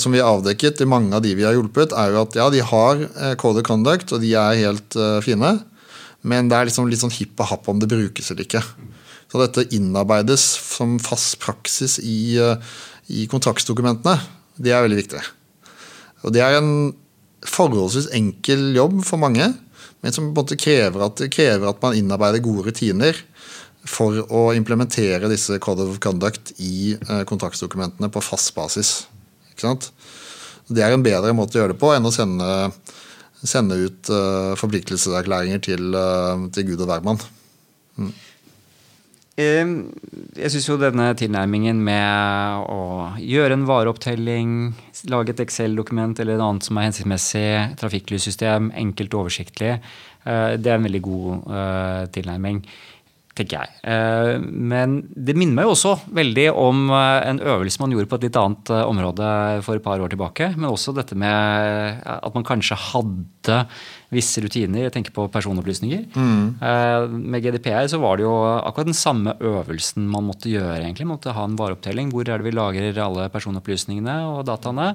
som vi har avdekket i mange av de vi har hjulpet, er jo at ja, de har code of conduct, og de er helt fine. Men det er liksom litt sånn hipp og happ om det brukes eller ikke. Så dette innarbeides som fast praksis i, i kontraktsdokumentene. Det er veldig viktig. Og det er en forholdsvis enkel jobb for mange, men som på en måte krever at, krever at man innarbeider gode rutiner for å implementere disse code of conduct i eh, kontraktsdokumentene på fast basis. Det er en bedre måte å gjøre det på enn å sende, sende ut uh, forpliktelseserklæringer til, eh, til Gud og hvermann. Eh, Jeg syns jo denne tilnærmingen med å gjøre en vareopptelling, lage et Excel-dokument eller noe annet som er hensiktsmessig, trafikklyssystem, enkelt og oversiktlig, eh, det er en veldig god eh, tilnærming. tenker jeg. Eh, men det minner meg jo også veldig om en øvelse man gjorde på et litt annet område for et par år tilbake. Men også dette med at man kanskje hadde visse rutiner. Jeg tenker på personopplysninger. Mm. Med GDPR så var det jo akkurat den samme øvelsen man måtte gjøre. egentlig. Man måtte ha en vareopptelling. Hvor er det vi lagrer alle personopplysningene og dataene?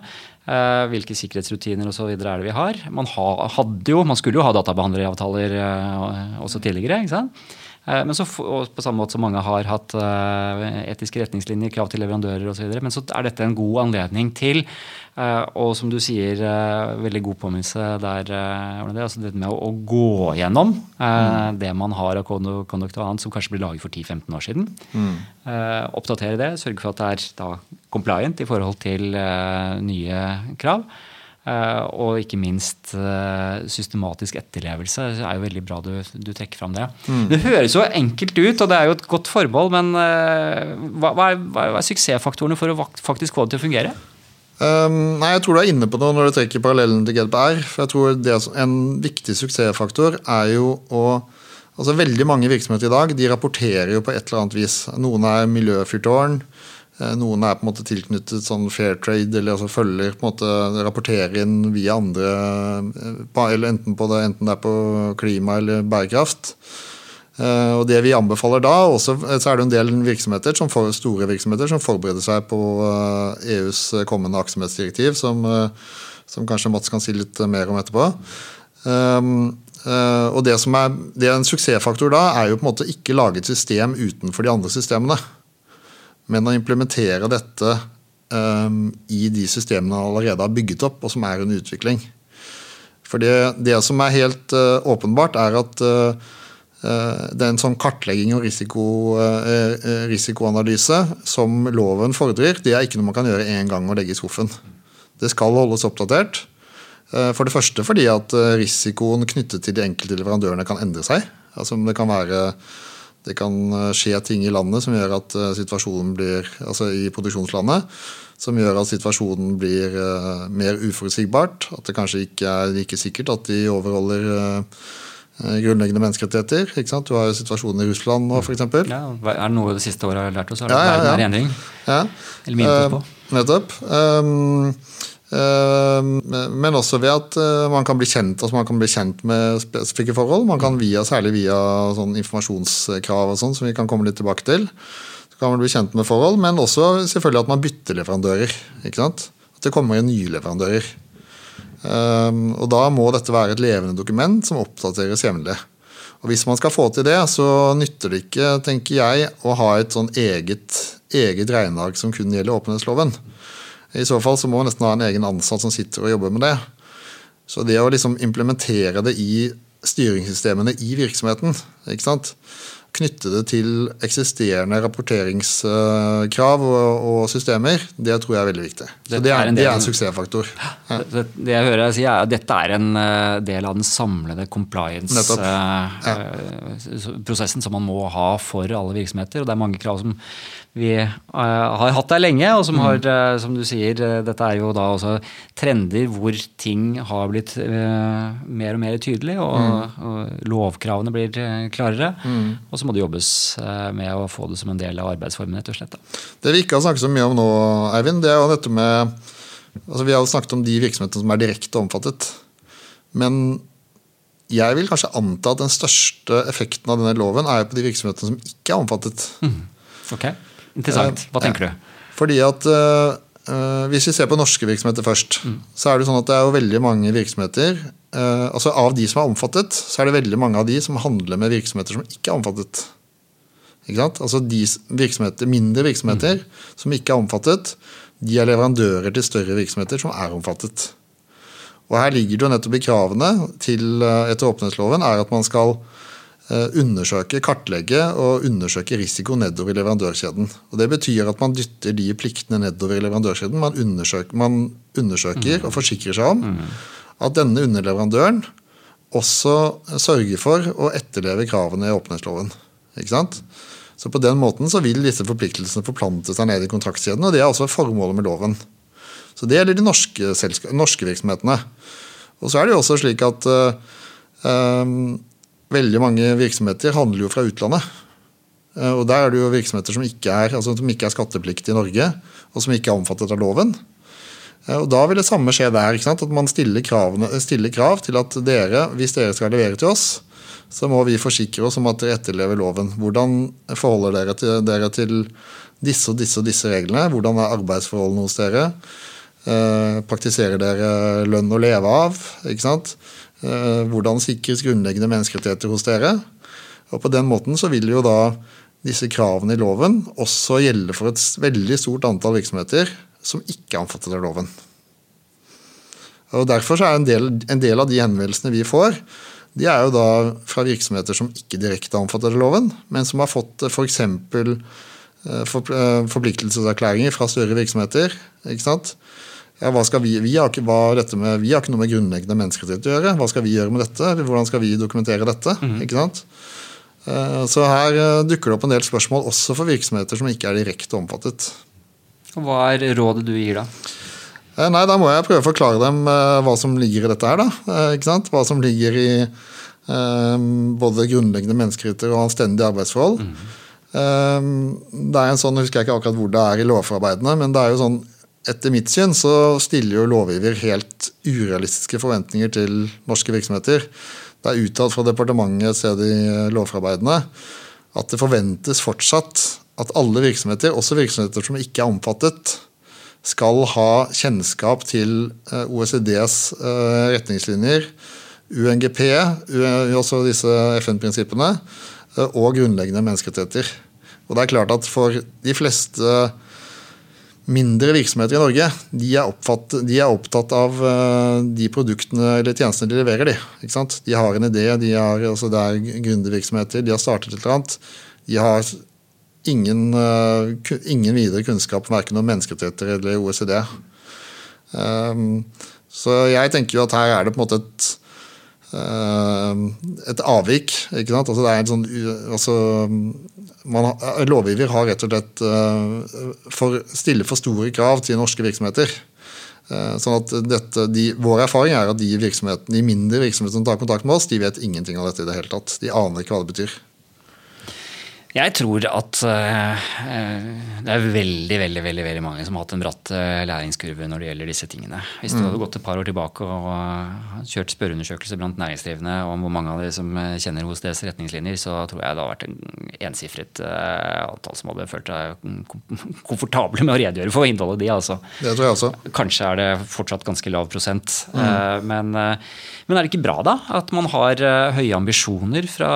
Hvilke sikkerhetsrutiner og så videre er det vi har? Man, hadde jo, man skulle jo ha databehandleravtaler også tidligere. ikke sant? Eh, men så, på samme måte som mange har hatt eh, etiske retningslinjer, krav til leverandører osv. Men så er dette en god anledning til, eh, og som du sier, veldig god påminnelse der, det, altså det med å, gå gjennom mm. det man har av conduct og annet som kanskje ble laget for 10-15 år siden. Mm. Oppdatere det, sørge for at det er da, compliant i forhold til nye krav. Eh, og ikke minst eh, systematisk etterlevelse. Det er jo veldig bra du, du trekker fram det. Mm. Det høres jo enkelt ut, og det er jo et godt formål, men eh, hva, hva, er, hva er suksessfaktorene for å faktisk få det til å fungere? Um, nei, Jeg tror du er inne på noe når du trekker parallellen til GDPR. for jeg tror det, En viktig suksessfaktor er jo å altså Veldig mange virksomheter i dag de rapporterer jo på et eller annet vis. Noen er miljøfyrtårn. Eh, noen er på en måte tilknyttet sånn fair trade, eller altså følger på en måte rapporterer inn via andre eh, eller enten, det, enten det er på klima eller bærekraft. Eh, og det vi anbefaler da, også, så er det en del virksomheter, som for, store virksomheter som forbereder seg på EUs kommende aktsomhetsdirektiv, som, som kanskje Mats kan si litt mer om etterpå. og det som er, det er en suksessfaktor da, er jo på en måte ikke lage et system utenfor de andre systemene. Men å implementere dette um, i de systemene han allerede har bygget opp, og som er under utvikling. For det, det som er helt uh, åpenbart, er at uh, det er en sånn kartlegging og risiko, uh, risikoanalyse som loven fordrer, det er ikke noe man kan gjøre én gang og legge i skuffen. Det skal holdes oppdatert. For det første fordi at risikoen knyttet til de enkelte leverandørene kan endre seg. Altså Det kan være det kan eh, skje ting i landet som gjør at eh, situasjonen blir, altså i produksjonslandet som gjør at situasjonen blir uh, mer uforutsigbart. At det kanskje ikke er like sikkert at de overholder grunnleggende menneskerettigheter. Ikke sant? Du har jo situasjonen i Russland nå, f.eks. Ja, er det noe det siste året har lært oss? Er det ja, ja, ja. en endring? Ja. Eller minnet på? nettopp. Um, men også ved at eh, man kan bli kjent, altså man kan bli kjent med spesifikke forhold. Man kan via, Særlig via sånn informasjonskrav og sånn, som vi kan komme litt tilbake til. Så kan man bli kjent med forhold, Men også selvfølgelig at man bytter leverandører. ikke sant? At det kommer inn nye leverandører. Um, og Da må dette være et levende dokument som oppdateres jevnlig. Og Hvis man skal få til det, så nytter det ikke tenker jeg, å ha et sånn eget, eget regneark som kun gjelder åpenhetsloven. I så fall så må man nesten ha en egen ansatt som sitter og jobber med det. Så det å liksom implementere det i styringssystemene i virksomheten, ikke sant? knytte det til eksisterende rapporteringskrav og, systemer, det tror jeg er veldig viktig. Så Det er, det er en suksessfaktor. Ja. Det, det, jeg hører deg si, er at dette er en eh, del av den samlede compliance-prosessen ja. som man må ha for alle virksomheter. og Det er mange krav som vi uh, har hatt der lenge, og som har, uh, som du sier, uh, dette er jo da også trender hvor ting har blitt mer og mer tydelig, og, mm. og lovkravene blir klarere. Mm. Og så må det jobbes med å få det som en del av arbeidsformen, rett og slett. Det vi ikke har snakket så mye om nå, Eivind, det er jo dette med altså Vi har jo snakket om de virksomhetene som er direkte omfattet. Men jeg vil kanskje anta at den største effekten av denne loven er på de virksomhetene som ikke er omfattet. Mm. Okay. Interessant. Hva tenker du? Fordi at uh, Hvis vi ser på norske virksomheter først, mm. så er det sånn at det er jo veldig mange virksomheter uh, altså Av de som er omfattet, så er det veldig mange av de som handler med virksomheter som ikke er omfattet. Ikke sant? Altså de virksomheter, Mindre virksomheter mm. som ikke er omfattet, de er leverandører til større virksomheter som er omfattet. Og Her ligger det jo nettopp i kravene til etter åpenhetsloven er at man skal Eh, undersøke, kartlegge og undersøke risiko nedover i leverandørkjeden. Og Det betyr at man dytter de pliktene nedover i leverandørkjeden. Man undersøker, man undersøker mm. og forsikrer seg om mm. at denne underleverandøren også sørger for å etterleve kravene i åpenhetsloven. Ikke sant? Så På den måten så vil disse forpliktelsene forplante seg ned i kontraktskjeden, og det er også formålet med loven. Så Det gjelder de norske, norske virksomhetene. Og så er det jo også slik at um, veldig mange virksomheter handler jo fra utlandet. Eh, Og der er det jo virksomheter som ikke er, altså ikke er skattepliktige i Norge, og som ikke er omfattet av loven. Eh, Og Da vil det samme skje der. At man stiller, kravene, stiller krav til at dere, hvis dere skal levere til oss, så må vi forsikre oss om at dere etterlever loven. Hvordan forholder dere til, dere til disse og disse og disse reglene? Hvordan er arbeidsforholdene hos dere? Eh, praktiserer dere lønn å leve av? ikke sant? Eh, hvordan sikres grunnleggende menneskerettigheter hos dere? Og På den måten så vil jo da disse kravene i loven også gjelde for et veldig stort antall virksomheter som ikke er omfattet av loven. Og Derfor så er en del, en del av de henvendelsene vi får, de er jo da fra virksomheter som ikke direkte er omfattet av loven, men som har fått f.eks. For, eh, forpliktelseserklæringer fra større virksomheter. ikke sant? Ja, hva skal vi, vi, har ikke, med, vi har ikke noe med grunnleggende menneskerettigheter å gjøre. Hva skal vi gjøre med dette? Hvordan skal vi dokumentere dette? ikke sant? Eh, Så her eh, dukker det opp en del spørsmål også for virksomheter som ikke er direkte omfattet. Hva er rådet du gir da? Eh, Nei, da må jeg prøve å forklare dem hva som ligger i dette her. da. Ikke sant? Hva som ligger i både grunnleggende menneskerettigheter og anstendige arbeidsforhold. Mm. det er en sånn, Jeg husker ikke akkurat hvor det er i lovforarbeidene, men det er jo sånn, etter mitt syn så stiller jo lovgiver helt urealistiske forventninger til norske virksomheter. Det er uttalt fra departementet et sted i eh, lovforarbeidene at det forventes fortsatt at alle virksomheter, også virksomheter som ikke er omfattet, skal ha kjennskap til eh, OECDs eh, retningslinjer, UNGP, også disse FN-prinsippene, og grunnleggende menneskerettigheter. Og det er klart at For de fleste mindre virksomheter i Norge de er, oppfatt, de er opptatt av eh, de produktene eller tjenestene de leverer. De, de har en idé, de har, altså det er gründervirksomheter, de har startet et eller annet. De har ingen, eh, ingen videre kunnskap verken om menneskerettigheter eller OECD. Um, så jeg tenker jo at her er det på en måte et et avvik. ikke sant? Altså det er en sånn, altså, man, lovgiver har rett og slett eh, for, stiller for store krav til norske virksomheter. Eh, sånn at dette, de, Vår erfaring er at de, de mindre virksomhetene som tar kontakt med oss, de vet ingenting om dette i det hele tatt. De aner ikke hva det betyr. Jeg tror at eh, det er veldig veldig, veldig, veldig mange som har hatt en bratt eh, læringskurve når det gjelder disse tingene. Hvis du hadde gått et par år tilbake og eh, kjørt spørreundersøkelser blant næringsdrivende om hvor mange av de som kjenner hos deres retningslinjer, så tror jeg det hadde vært en ensifret antall som hadde følt seg kom- komfortable med å redegjøre for innholdet de. Altså. Det tror jeg også. Kanskje er det fortsatt ganske lav prosent. Mm. Men, men er det ikke bra da at man har høye ambisjoner fra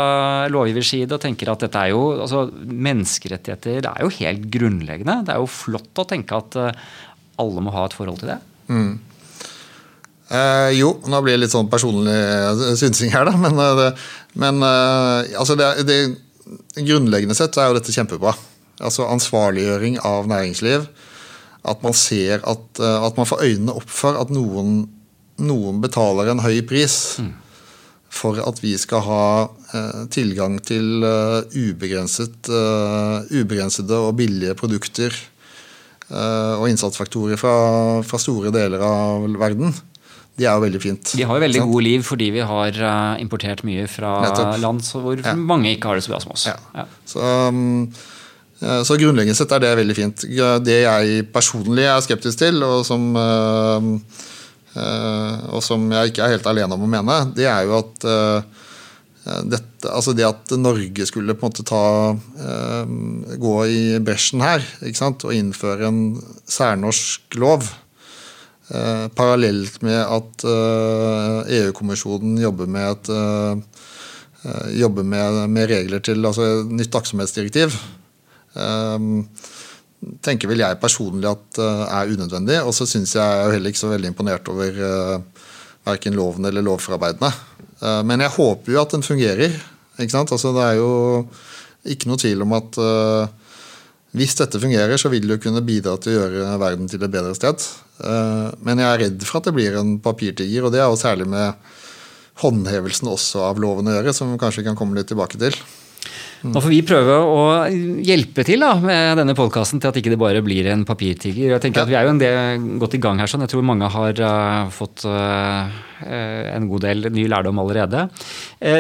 lovgivers side og tenker at dette er jo altså Menneskerettigheter det er jo helt grunnleggende. Det er jo flott å tenke at eh, alle må ha et forhold til det. Eh, jo, nå blir det litt sånn personlig eh, synsing her, da. Men, eh, det, men altså det, det, grunnleggende sett så er jo dette kjempebra. Altså ansvarliggjøring av næringsliv. At man ser at, at man får øynene opp for at noen, noen betaler en høy pris for at vi skal ha eh, tilgang til eh, ubegrenset, eh, ubegrensede og billige produkter eh, og innsatsfaktorer fra, fra store deler av verden. De er jo veldig fint. De har jo veldig gode liv fordi vi har importert mye fra Nettopp. land hvor Ja. mange ikke har det så bra som oss. Ja. Ja. Så, um, så grunnleggende sett er det veldig fint. Det jeg personlig er skeptisk til, og som, eh, og som jeg ikke er helt alene om å mene, det er jo at eh, dette, altså det at Norge skulle på en måte ta, eh, gå i bresjen her og innføre en særnorsk lov, eh, parallelt med at eh, EU-kommisjonen jobber med et eh, eh, jobber med, med regler til altså nytt aktsomhetsdirektiv, eh, tenker vel jeg personlig at eh, er unødvendig. Og så syns jeg er jo heller ikke så veldig imponert over uh, verken loven eller lovforarbeidene. Eh, men jeg håper jo at den fungerer. Ikke sant? Altså, det er jo ikke noe tvil om at eh, hvis dette fungerer, så vil det jo kunne bidra til å gjøre verden til et bedre sted. Eh, Men jeg er redd for at det blir en papirtiger, og det er jo særlig med håndhevelsen også av loven å gjøre, som vi kanskje kan komme litt tilbake til. Nå får vi prøve å hjelpe til da, med denne podkasten til at ikke det bare blir en papirtiger. Jeg tenker Ja. at Vi er jo en del godt i gang her. sånn. Jeg tror mange har uh, fått uh, en god del ny lærdom allerede.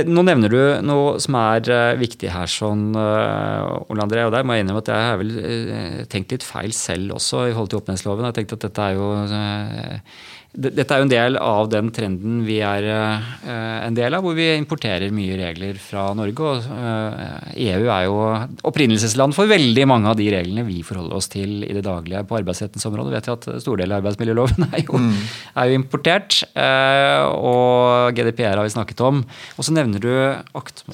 Nå nevner du noe som er viktig her, sånn, Ole André, og der må jeg innrømme at jeg har vel tenkt litt feil selv også i forhold til åpenhetsloven. Jeg har tenkt at dette er jo dette er jo en del av den trenden vi er uh, en del av, hvor vi importerer mye regler fra Norge. og EU er jo opprinnelsesland for veldig mange av de reglene vi forholder oss til i det daglige på arbeidsrettens område. vet jo at Store deler av arbeidsmiljøloven er jo, mm. er jo importert. Uh, og GDPR har vi snakket om. Og så nevner du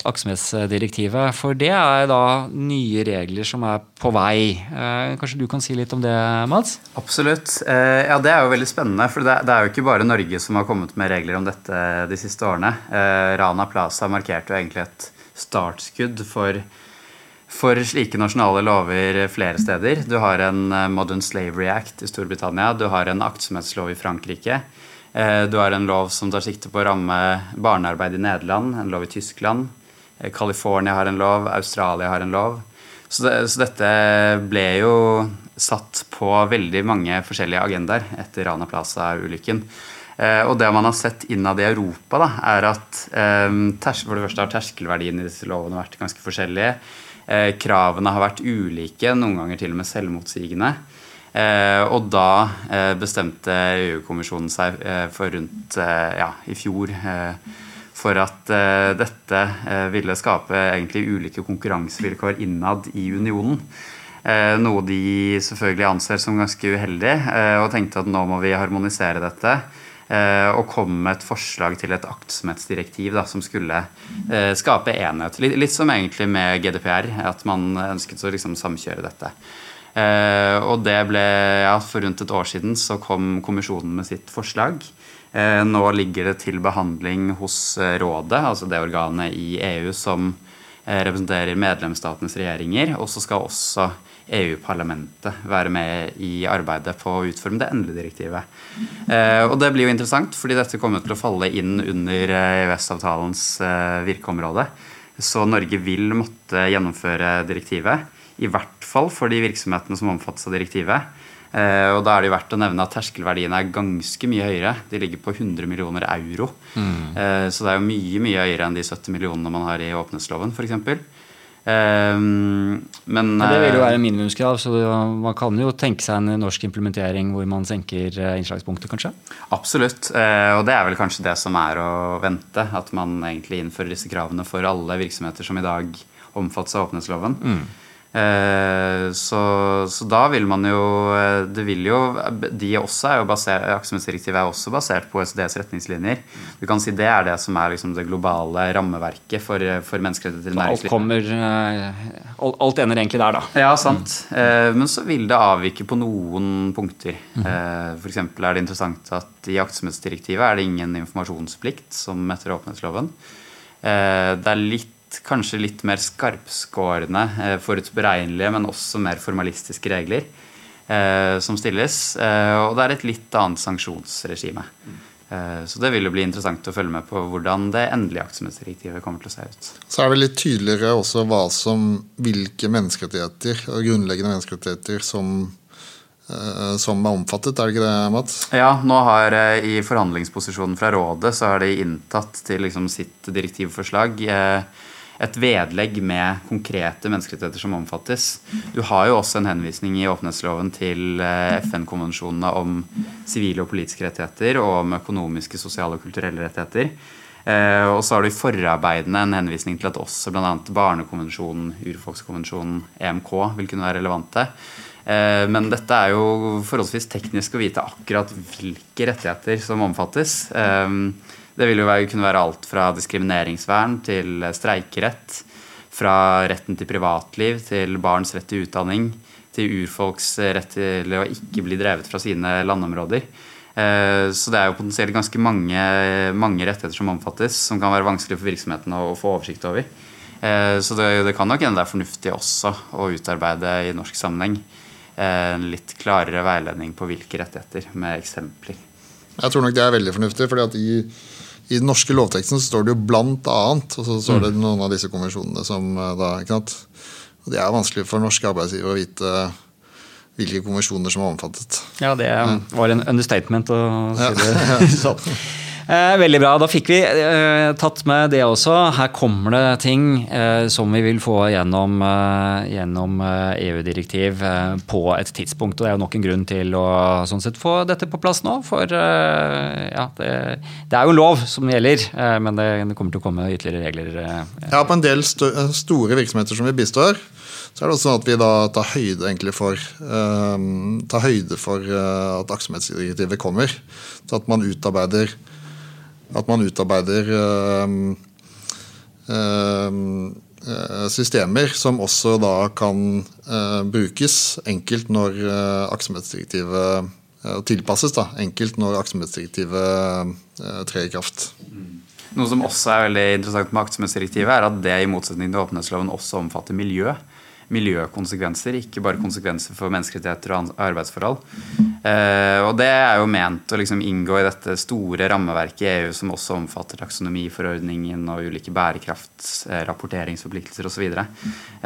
aktsomhetsdirektivet. For det er da nye regler som er på vei. kanskje du kan si litt om det, Mats? Absolutt. ja, det er jo veldig spennende. for det det er jo ikke bare Norge som har kommet med regler om dette de siste årene. Eh, Rana Plaza markerte jo egentlig et startskudd for, for slike nasjonale lover flere steder. Du har en eh, Modern Slavery Act i Storbritannia. Du har en aktsomhetslov i Frankrike. Eh, du har en lov som tar sikte på å ramme barnearbeid i Nederland, en lov i Tyskland. California har en lov, Australia har en lov. Så, det, så dette ble jo satt på veldig mange forskjellige agendaer etter Rana Plaza-ulykken. Eh, og det man har sett innad i Europa, da, er at eh, for det første har terskelverdien i disse lovene vært ganske forskjellige. Eh, kravene har vært ulike, noen ganger til og med selvmotsigende. Og da bestemte EU-kommisjonen seg for rundt ja, i fjor for at dette ville skape egentlig ulike konkurransevilkår innad i unionen. Eh, noe de selvfølgelig anser som ganske uheldig, eh, og tenkte at nå må vi harmonisere dette. Eh, og kom med et forslag til et aktsomhetsdirektiv da, som skulle skape enhet. Litt, som egentlig med GDPR, at man ønsket å liksom samkjøre dette. og det ble, ja, For rundt et år siden så kom kommisjonen med sitt forslag. nå ligger det til behandling hos rådet, altså det organet i EU som representerer medlemsstatenes regjeringer. Og så skal også EU-parlamentet være med i arbeidet på å utforme det endelige direktivet. Eh, og det blir jo interessant, fordi dette kommer til å falle inn under EØS-avtalens eh, virkeområde. Så Norge vil måtte gjennomføre direktivet. I hvert fall for de virksomhetene som omfattes av direktivet. Eh, og da er det jo verdt å nevne at terskelverdiene er ganske mye høyere. De ligger på 100 millioner euro. Mm. Eh, så det er jo mye mye høyere enn de 70 millionene man har i åpenhetsloven f.eks. Um, men, men, Det vil jo være minimumskrav, så man kan jo tenke seg en norsk implementering hvor man senker eh, innslagspunktet, kanskje? Absolutt, uh, og det er vel kanskje det som er å vente. At man egentlig innfører disse kravene for alle virksomheter som i dag omfattes av åpenhetsloven. Mm. Eh, så, så, da vil man jo eh, Det vil jo de også er jo basert, Aktsomhetsdirektivet er også basert på OECDs retningslinjer. Du kan si Det er det som er liksom det globale rammeverket for, for menneskerettigheter i næringslivet. Alt kommer eh, Alt ender egentlig der, da. Ja, sant. Men så vil det avvike på noen punkter. Mm. F.eks. er det interessant at i aktsomhetsdirektivet er det ingen informasjonsplikt, som etter åpenhetsloven. Det er litt kanskje litt mer skarpskårne, eh, forutberegnelige, men også mer formalistiske regler eh, som stilles. Eh, og det er et litt annet sanksjonsregime. Så det vil jo bli interessant å følge med på hvordan det endelige aktsomhetsdirektivet kommer til å se ut. Så er det litt tydeligere også som, hvilke menneskerettigheter grunnleggende menneskerettigheter som som er omfattet, er det ikke det, Mats? Ja, nå har i forhandlingsposisjonen fra rådet så har de inntatt til liksom sitt direktivforslag eh, et vedlegg med konkrete menneskerettigheter som omfattes. Du har jo også en henvisning i åpenhetsloven til eh, FN-konvensjonene om sivile og politiske rettigheter og om økonomiske, sosiale og kulturelle rettigheter. Eh, og så har du i forarbeidene en henvisning til at også bl.a. Barnekonvensjonen, Urfolkskonvensjonen, EMK vil kunne være relevante. Eh, men dette er jo forholdsvis teknisk å vite akkurat hvilke rettigheter som omfattes. Det vil jo kunne være alt fra diskrimineringsvern til streikerett. Fra retten til privatliv til barns rett til utdanning. Til urfolks rett til å ikke bli drevet fra sine landområder. Eh, så det er jo potensielt ganske mange, mange rettigheter som omfattes, som kan være vanskelig for virksomhetene å få oversikt over. Eh, så det, det kan nok hende det er fornuftig også å utarbeide i norsk sammenheng en litt klarere veiledning på hvilke rettigheter, med eksempler. Jeg tror nok det er veldig fornuftig. fordi at i i den norske lovteksten så står det jo 'blant annet', og så står det mm. noen av disse konvensjonene som eh, da ikke sant? Og Det er vanskelig for norske arbeidsgivere å vite hvilke konvensjoner som er omfattet. Ja, det mm. var en understatement å si det sånn. Eh, veldig bra. Da fikk vi eh, tatt med det også. Her kommer det ting eh, som vi vil få gjennom, gjennom EU-direktiv eh, på et tidspunkt. Og det er jo nok en grunn til å sånn sett, få dette på plass nå. For ja, det, det, er jo lov som gjelder, men det, det, kommer til å komme ytterligere regler. Ja, på en del st store virksomheter som vi bistår, så er det også sånn at vi da tar høyde for, tar høyde for at aktsomhetsdirektivet kommer. Så at man utarbeider at man utarbeider øh, øh, systemer som også da kan brukes enkelt når aktsomhetsdirektivet tilpasses da, enkelt når aktsomhetsdirektivet trer i kraft. Noe som også er veldig interessant med aktsomhetsdirektivet, er at det i motsetning til åpenhetsloven også omfatter miljø miljøkonsekvenser, ikke bare konsekvenser for menneskerettigheter og arbeidsforhold. Eh, og det er jo ment å liksom inngå i dette store rammeverket i EU som også omfatter taksonomiforordningen og ulike bærekraftsrapporteringsforpliktelser osv. Så,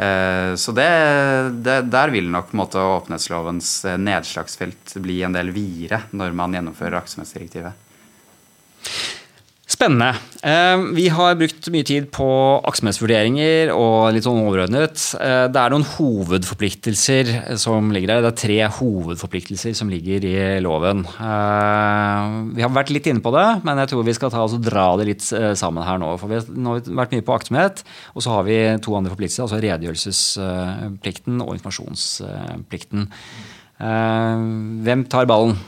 eh, så det, det, der vil nok måte, åpenhetslovens eh, nedslagsfelt bli en del videre når man gjennomfører aktsomhetsdirektivet. Spennende. Eh, vi har brukt mye tid på aktsomhetsvurderinger og litt sånn overordnet. Eh, det er noen hovedforpliktelser som ligger der. Det er tre hovedforpliktelser som ligger i loven. Eh, vi har vært litt inne på det, men jeg tror vi skal ta og dra det litt sammen her nå. For vi har vært mye på aktsomhet, og så har vi to andre forpliktelser, altså redegjørelsesplikten og informasjonsplikten. Hvem tar ballen?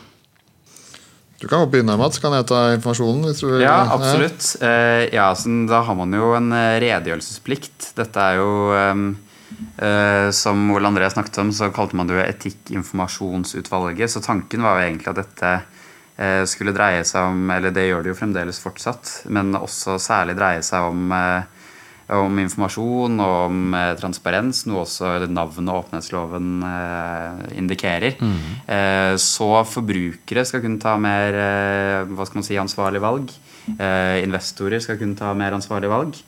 Du kan begynne, Mats. Kan jeg ta informasjonen? hvis du vil? Ja, absolutt. Eh, ja, da har man jo en eh, redegjørelsesplikt. Dette er jo eh, Som Ole André snakket om, så kalte man det jo Etikkinformasjonsutvalget. Så tanken var jo egentlig at dette skulle dreie seg om Eller det gjør det jo fremdeles fortsatt, men også særlig dreie seg om om informasjon og om eh, transparens, noe også navnet og åpenhetsloven eh, indikerer. Mm. Eh, så forbrukere skal kunne ta mer eh, hva skal man si, ansvarlige valg. Eh, investorer skal kunne ta mer ansvarlige valg.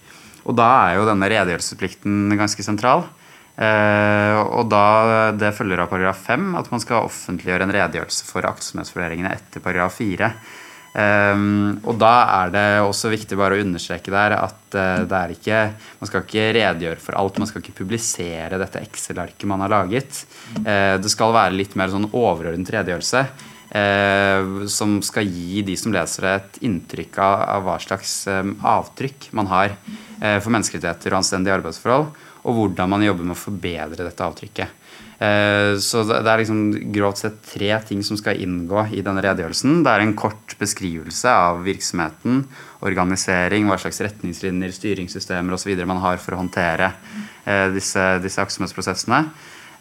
Og da er jo denne redegjørelsesplikten ganske sentral. Eh, og da Det følger av paragraf 5 at man skal offentliggjøre en redegjørelse for aktsomhetsvurderingene etter paragraf 4. Um, og da er det også viktig bare å understreke der at uh, det er ikke Man skal ikke redegjøre for alt. Man skal ikke publisere dette Excel-arket man har laget. Uh, det skal være litt mer sånn overordnet redegjørelse. Uh, som skal gi de som leser det, et inntrykk av, av hva slags um, avtrykk man har for menneskerettigheter og anstendige arbeidsforhold, og hvordan man jobber med å forbedre dette avtrykket. Eh, så det er liksom grovt sett tre ting som skal inngå i denne redegjørelsen. Det er en kort beskrivelse av virksomheten, organisering, hva slags retningslinjer, styringssystemer osv. man har for å håndtere eh, disse, disse aktsomhetsprosessene.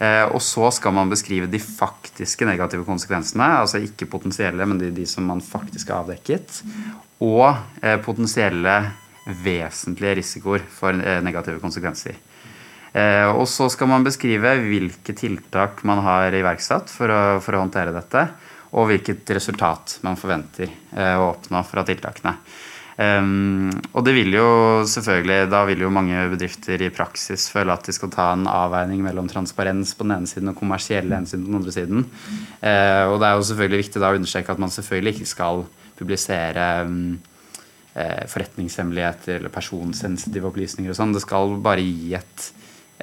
Eh, og så skal man beskrive de faktiske negative konsekvensene. Altså ikke potensielle, men de, de som man faktisk har avdekket. Og potensielle vesentlige risikoer for negative konsekvenser. Eh, og så skal man beskrive hvilke tiltak man har iverksatt for å, for å håndtere dette, og hvilket resultat man forventer eh, å oppnå fra tiltakene. Um, og det vil jo selvfølgelig Da vil jo mange bedrifter i praksis føle at de skal ta en avveining mellom transparens på den ene siden og kommersielle hensyn på den andre siden. Uh, og det er jo selvfølgelig viktig da å understreke at man selvfølgelig ikke skal publisere um, forretningshemmeligheter eller personsensitive opplysninger og sånn. Det skal bare gi et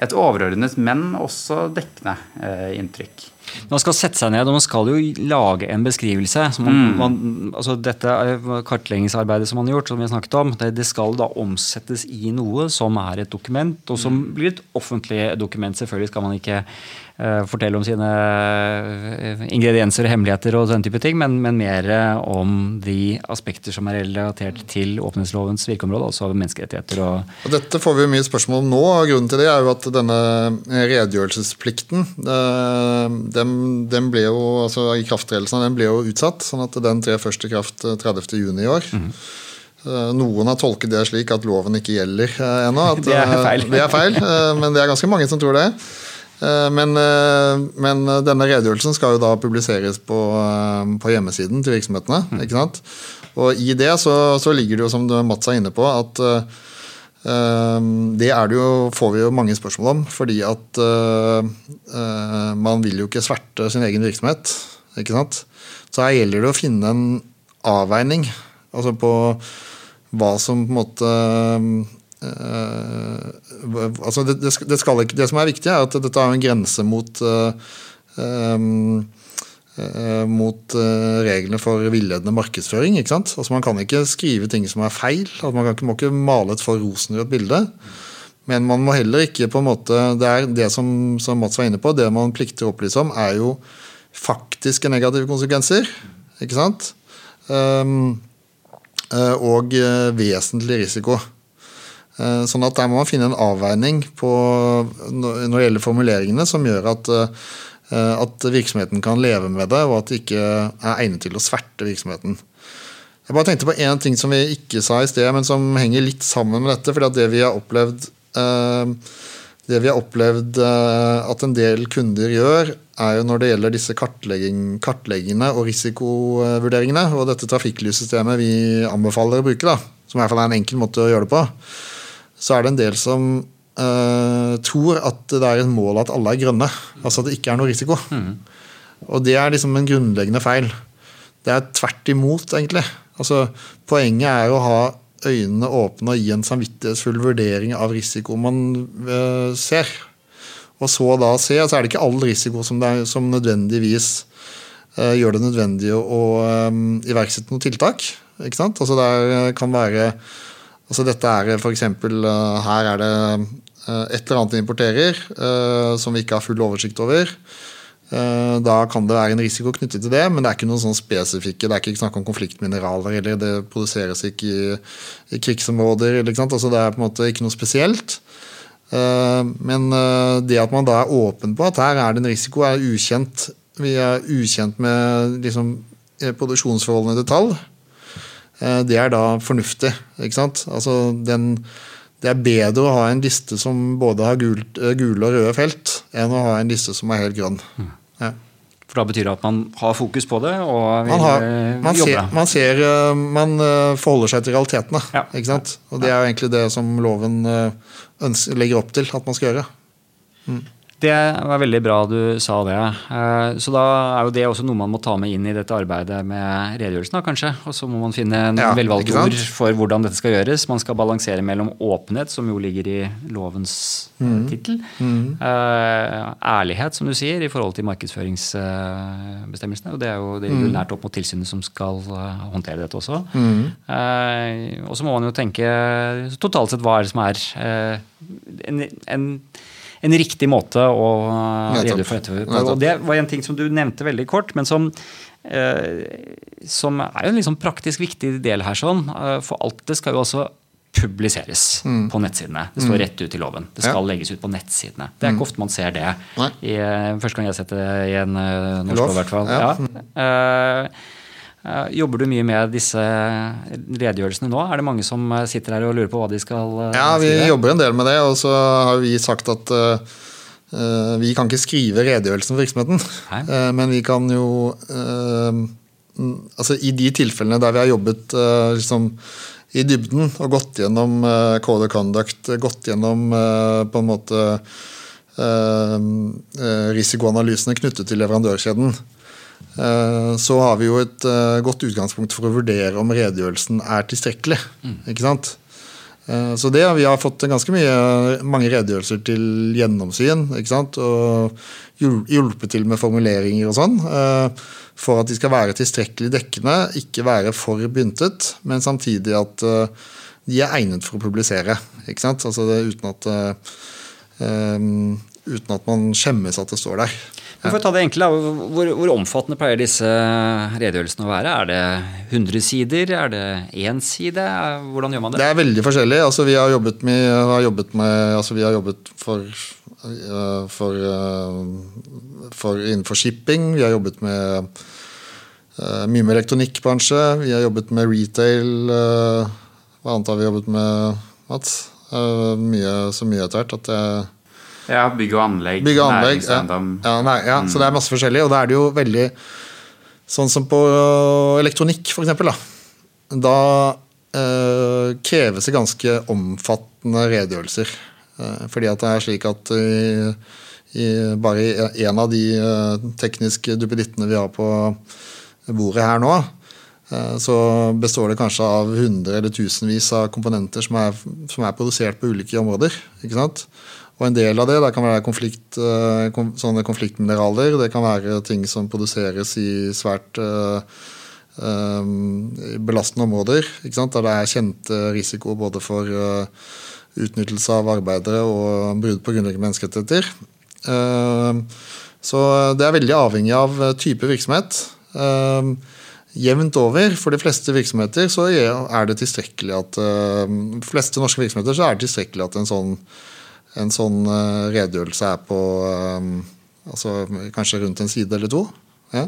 et overordnet, men også dekkende eh, inntrykk. Man skal sette seg ned og man skal jo lage en beskrivelse. Man, mm. man, altså dette kartleggingsarbeidet som man har gjort, som vi har snakket om, det, det, skal da omsettes i noe som er et dokument, og som mm. blir et offentlig dokument. Selvfølgelig skal man ikke fortelle om sine uh, ingredienser og hemmeligheter og den type ting, men, men mer om de aspekter som er relatert til åpenhetslovens virkeområde, altså menneskerettigheter og, og Dette får vi mye spørsmål om nå. og Grunnen til det er jo at denne redegjørelsesplikten den, den ble jo, altså Ikrafttredelsen den ble jo utsatt, sånn at den trer først i kraft 30.6 i år. Mm. Noen har tolket det slik at loven ikke gjelder ennå. ennå. det er feil. det er feil men det er ganske mange som tror det. Men, men, denne redegjørelsen skal jo da publiseres på, på hjemmesiden til virksomhetene. Mm. ikke sant? Og i det så, så, ligger det jo, som Mats er inne på, at det, det jo, får vi jo mange spørsmål om, fordi at uh, uh, man vil jo ikke sverte sin egen virksomhet. ikke sant? Så her gjelder det å finne en avveining Altså på hva som på en måte altså det, det, skal ikke, det, som er viktig, er at dette har en grense mot um, mot reglene for villedende markedsføring. ikke sant? Altså Man kan ikke skrive ting som er feil. Altså man kan, må ikke male et for rosenrødt bilde. Men man må heller ikke på en måte Det er det som, som Mats var inne på, det man plikter å opplyse om, er jo faktiske negative konsekvenser. Ikke sant? Um, og vesentlig risiko. Eh, sånn at Der må man finne en avveining på, når det gjelder formuleringene som gjør at, eh, at virksomheten kan leve med det, og at det ikke er egnet til å sverte virksomheten. Jeg bare tenkte på én ting som vi ikke sa i sted, men som henger litt sammen med dette. fordi det vi har opplevd eh, det vi har opplevd at en del kunder gjør, er jo når det gjelder disse kartlegging, kartleggingene og risikovurderingene, og dette trafikklyssystemet vi anbefaler å bruke, da, som i hvert fall er en enkel måte å gjøre det på, så er det en del som uh, tror at det er en mål at alle er grønne. Altså at det ikke er noe risiko. Mm. Og det er liksom en grunnleggende feil. Det er tvert imot, egentlig. Altså, poenget er å ha øynene åpne og gi en samvittighetsfull vurdering av risiko man uh, ser. Og så da se, så er det ikke all risiko som, er, som nødvendigvis uh, gjør det nødvendig å um, iverksette noen tiltak. Ikke sant? Altså det kan være Altså dette er f.eks. Eh, her er det eh, et eller annet vi importerer eh, som vi ikke har full oversikt over. Da kan det være en risiko knyttet til det, men det er ikke noe sånn spesifikke. Det er ikke snakk om konfliktmineraler, eller det produseres ikke i krigsområder. Altså det er på en måte ikke noe spesielt. Men det at man da er åpen på at her er det en risiko, er ukjent. Vi er ukjent med liksom, produksjonsforholdene i detalj. Eh, det er da fornuftig. ikke sant? Altså den, det er bedre å ha en liste som både har gult, eh, gule og røde felt, enn å ha en liste som er helt grønn. Mm. Ja. For da betyr det at man har fokus på det og vil man har, eh, man jobbe? Ser, man, ser, man forholder seg til realitetene. Ja. ikke sant? Og det er jo egentlig det som loven ønsker, legger opp til at man skal gjøre. Mm. Det var veldig bra du sa det. Eh, så da er jo det også noe man må ta med inn i dette arbeidet med redegjørelsen, da, kanskje. Og så må man finne en ja, velvalgt ord for hvordan dette skal gjøres. Man skal balansere mellom åpenhet, som jo ligger i lovens mm. tittel. Mm. Ærlighet, som du sier, i forhold til markedsføringsbestemmelsene. Og det er jo det er jo mm. nært opp mot tilsynet som skal håndtere dette også. Mm. Og så må man jo tenke totalt sett hva er det som er en, en en riktig måte å redegjøre for dette Og Det var en ting som du nevnte veldig kort, men som, eh, som er jo en liksom praktisk viktig del her. sånn, eh, For alt det skal jo også publiseres mm. på nettsidene. Det står mm. rett ut i loven. Det skal ja. legges ut på nettsidene. Det er ikke mm. ofte man ser det. I, eh, første gang jeg har sett det i en norsk lov, i hvert fall. Ja. Ja. Uh, Eh, jobber du mye med disse redegjørelsene nå? Er det mange som eh, sitter her og lurer på hva de skal eh, Ja, vi skrive? jobber en del med det. Og så har vi sagt at uh, vi kan ikke skrive redegjørelsen for virksomheten. Uh, men vi kan jo uh, Altså i de tilfellene der vi har jobbet liksom, i dybden og gått gjennom code of conduct, gått gjennom på en måte risikoanalysene knyttet til leverandørkjeden, Eh, så har vi jo et eh, godt utgangspunkt for å vurdere om redegjørelsen er tilstrekkelig. Mm. ikke sant? Eh, så det, Vi har fått ganske mye, mange redegjørelser til gjennomsyn. ikke sant? Og hjulpet til med formuleringer og sånn. For at de skal være tilstrekkelig dekkende, ikke være for byntet, men samtidig at de er egnet for å publisere. ikke sant? Altså det, uten, at, uten at man skjemmes at det står der. For å ta det enkle, hvor, hvor, omfattende pleier disse redegjørelsene å være? Er det 100 sider? Er det én side? Hvordan gjør man det? Det er veldig forskjellig. Altså, vi har jobbet, med, har med, altså, vi har jobbet for, uh, for, uh, for, innenfor shipping. Vi har jobbet med uh, mye med elektronikkbransje. Vi har jobbet med retail. hva annet har vi jobbet med, Mats? mye, så mye etter hvert at jeg ja, bygg og anlegg. Bygg og anlegg ja. Ja, nei, ja, mm. Så det er masse forskjellig. Og da er det jo veldig Sånn som på elektronikk, for eksempel. Da, da øh, kreves det ganske omfattende redegjørelser. Eh, fordi at det er slik at i, i, bare i en av de eh, tekniske duppedittene vi har på bordet her nå, så består det kanskje av hundre eller tusenvis av komponenter som er, som er, produsert på ulike områder. ikke sant? Og en del av det, det kan være konflikt, sånne konfliktmineraler. Det kan være ting som produseres i svært belastende områder. ikke sant? Der det er kjente risiko både for utnyttelse av arbeidere og brudd på grunnleggende menneskerettigheter. Så det er veldig avhengig av eh, type virksomhet. Jevnt over, for de fleste virksomheter, så er det tilstrekkelig at de fleste norske virksomheter så er det tilstrekkelig at en sånn, en sånn uh, redegjørelse er på altså, kanskje rundt en side eller to. Ja.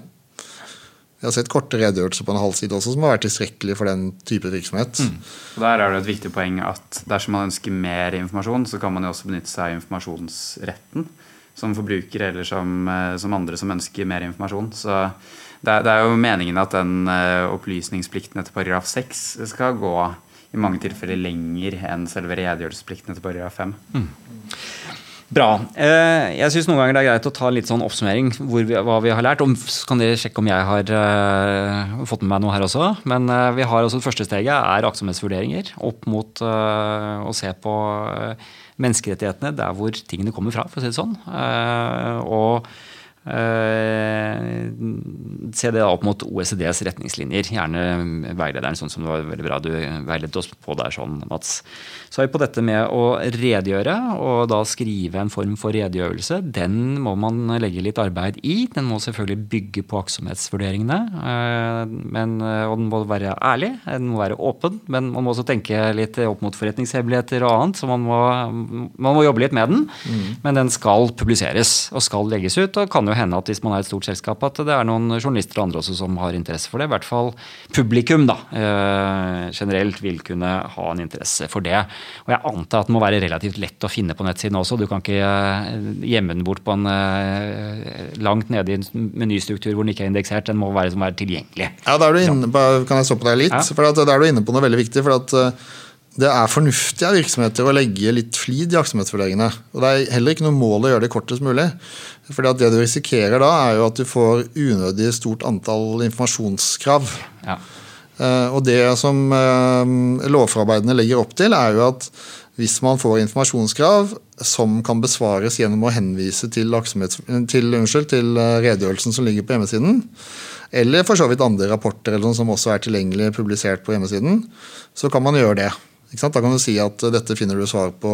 Jeg har sett korte redegjørelser på en halv side også som har vært tilstrekkelig for den type virksomhet. Mm. Der er det et viktig poeng at dersom man ønsker mer informasjon, så kan man jo også benytte seg av informasjonsretten som forbruker eller som, eh, som, andre som ønsker mer informasjon. Så det det er jo meningen at den eh, opplysningsplikten etter paragraf 6 skal gå i mange tilfeller lenger enn selve redegjørelsesplikten etter paragraf 5. Mm. Bra. Eh, jeg syns noen ganger det er greit å ta litt sånn oppsummering vi, hva vi har lært. Om, så kan dere sjekke om jeg har uh, fått med meg noe her også. Men uh, vi har også det første steget er aktsomhetsvurderinger opp mot å se på menneskerettighetene der hvor tingene kommer fra, for å si det sånn. og se det opp mot OECDs retningslinjer. Gjerne veilederen, sånn som det var veldig bra du veiledet oss på der, sånn, Mats. Så er vi på dette med å redegjøre, og da skrive en form for redegjørelse. Den må man legge litt arbeid i. Den må selvfølgelig bygge på aktsomhetsvurderingene. Uh, men, uh, og den må være ærlig, den må være åpen, men man må også tenke litt opp mot forretningshemmeligheter og annet, så man må, man må jobbe litt med den. Mm. Men den skal publiseres og skal legges ut. og kan jo jo hende at hvis man er et stort selskap, at det er noen journalister og andre også som har interesse for det. I hvert fall publikum da, eh, generelt vil kunne ha en interesse for det. Og jeg antar at det må være relativt lett å finne på nettsiden også. Du kan ikke eh, gjemme den bort på en eh, langt nede i en menystruktur hvor den ikke er indeksert. Den må være, være tilgjengelig. Ja, da er du inne, Kan jeg stoppe deg litt? Ja. For Da er du inne på noe veldig viktig. for at det er fornuftig av virksomheter å legge litt flid i aktsomhetsvurderingene. Og det er heller ikke noe mål å gjøre det kortest mulig. Fordi at det du risikerer da, er jo at du får unødig stort antall informasjonskrav. Ja. Uh, og det som uh, lovforarbeidene legger opp til, er jo at hvis man får informasjonskrav som kan besvares gjennom å henvise til, til, unnskyld, til uh, redegjørelsen som ligger på hjemmesiden, eller for så vidt andre rapporter eller noe som også er tilgjengelig publisert på hjemmesiden, så kan man gjøre det. Da kan du si at dette finner du svar på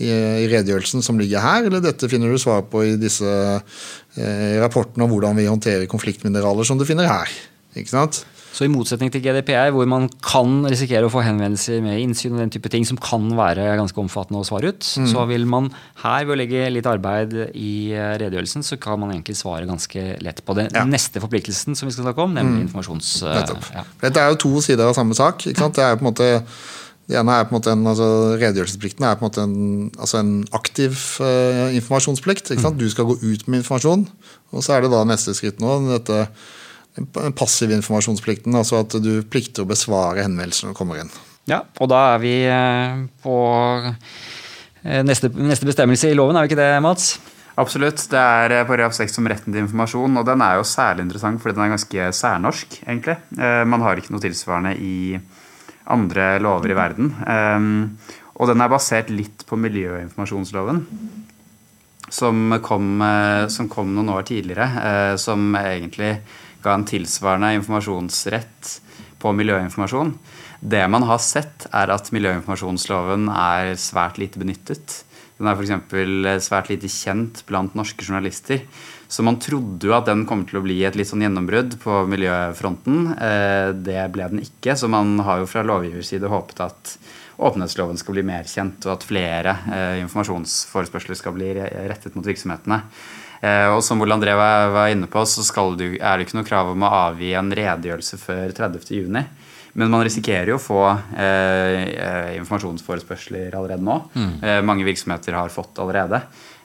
i, i redegjørelsen som ligger her, eller dette finner du svar på i disse eh, rapportene om hvordan vi håndterer konfliktmineraler som du finner her. Ikke sant? Så i motsetning til GDPR, hvor man kan risikere å få henvendelser med innsyn og den type ting som kan være ganske omfattende å svare ut, mm. så vil man her ved å legge litt arbeid i eh, redegjørelsen, så kan man egentlig svare ganske lett på det. Ja. Neste forpliktelsen som vi skal snakke om, nemlig mm. informasjons... Nettopp. Ja. Dette er jo to sider av samme sak. Det er jo på en måte det ene er på en måte en, altså Redegjørelsesplikten er på en måte en, altså en aktiv uh, informasjonsplikt. Mm. Du skal gå ut med informasjon. Og så er det da neste skritt nå dette den passive informasjonsplikten. Altså at du plikter å besvare henvendelser når du kommer inn. Ja, og da er vi eh, på eh, neste, neste bestemmelse i loven, er vi ikke det, Mats? Absolutt. Det er paragraf 6 om retten til informasjon. Og den er jo særlig interessant fordi den er ganske særnorsk, egentlig. Man har ikke noe tilsvarende i andre lover i verden. Um, og den er basert litt på miljøinformasjonsloven. Som kom, uh, som kom noen år tidligere. Uh, som egentlig ga en tilsvarende informasjonsrett på miljøinformasjon. Det man har sett, er at miljøinformasjonsloven er svært lite benyttet. Den er f.eks. svært lite kjent blant norske journalister. Så man trodde jo at den kom til å bli et litt sånn gjennombrudd på miljøfronten. Eh, det ble den ikke, så man har jo fra lovgivers side håpet at åpenhetsloven skal bli mer kjent, og at flere eh, informasjonsforespørsler skal bli rettet mot virksomhetene. Eh, og som Ole André var inne på, så du, er det ikke noe krav om å avgi en redegjørelse før 30.6. Men man risikerer jo å få eh, informasjonsforespørsler allerede nå. Mm. Eh, mange virksomheter har fått allerede.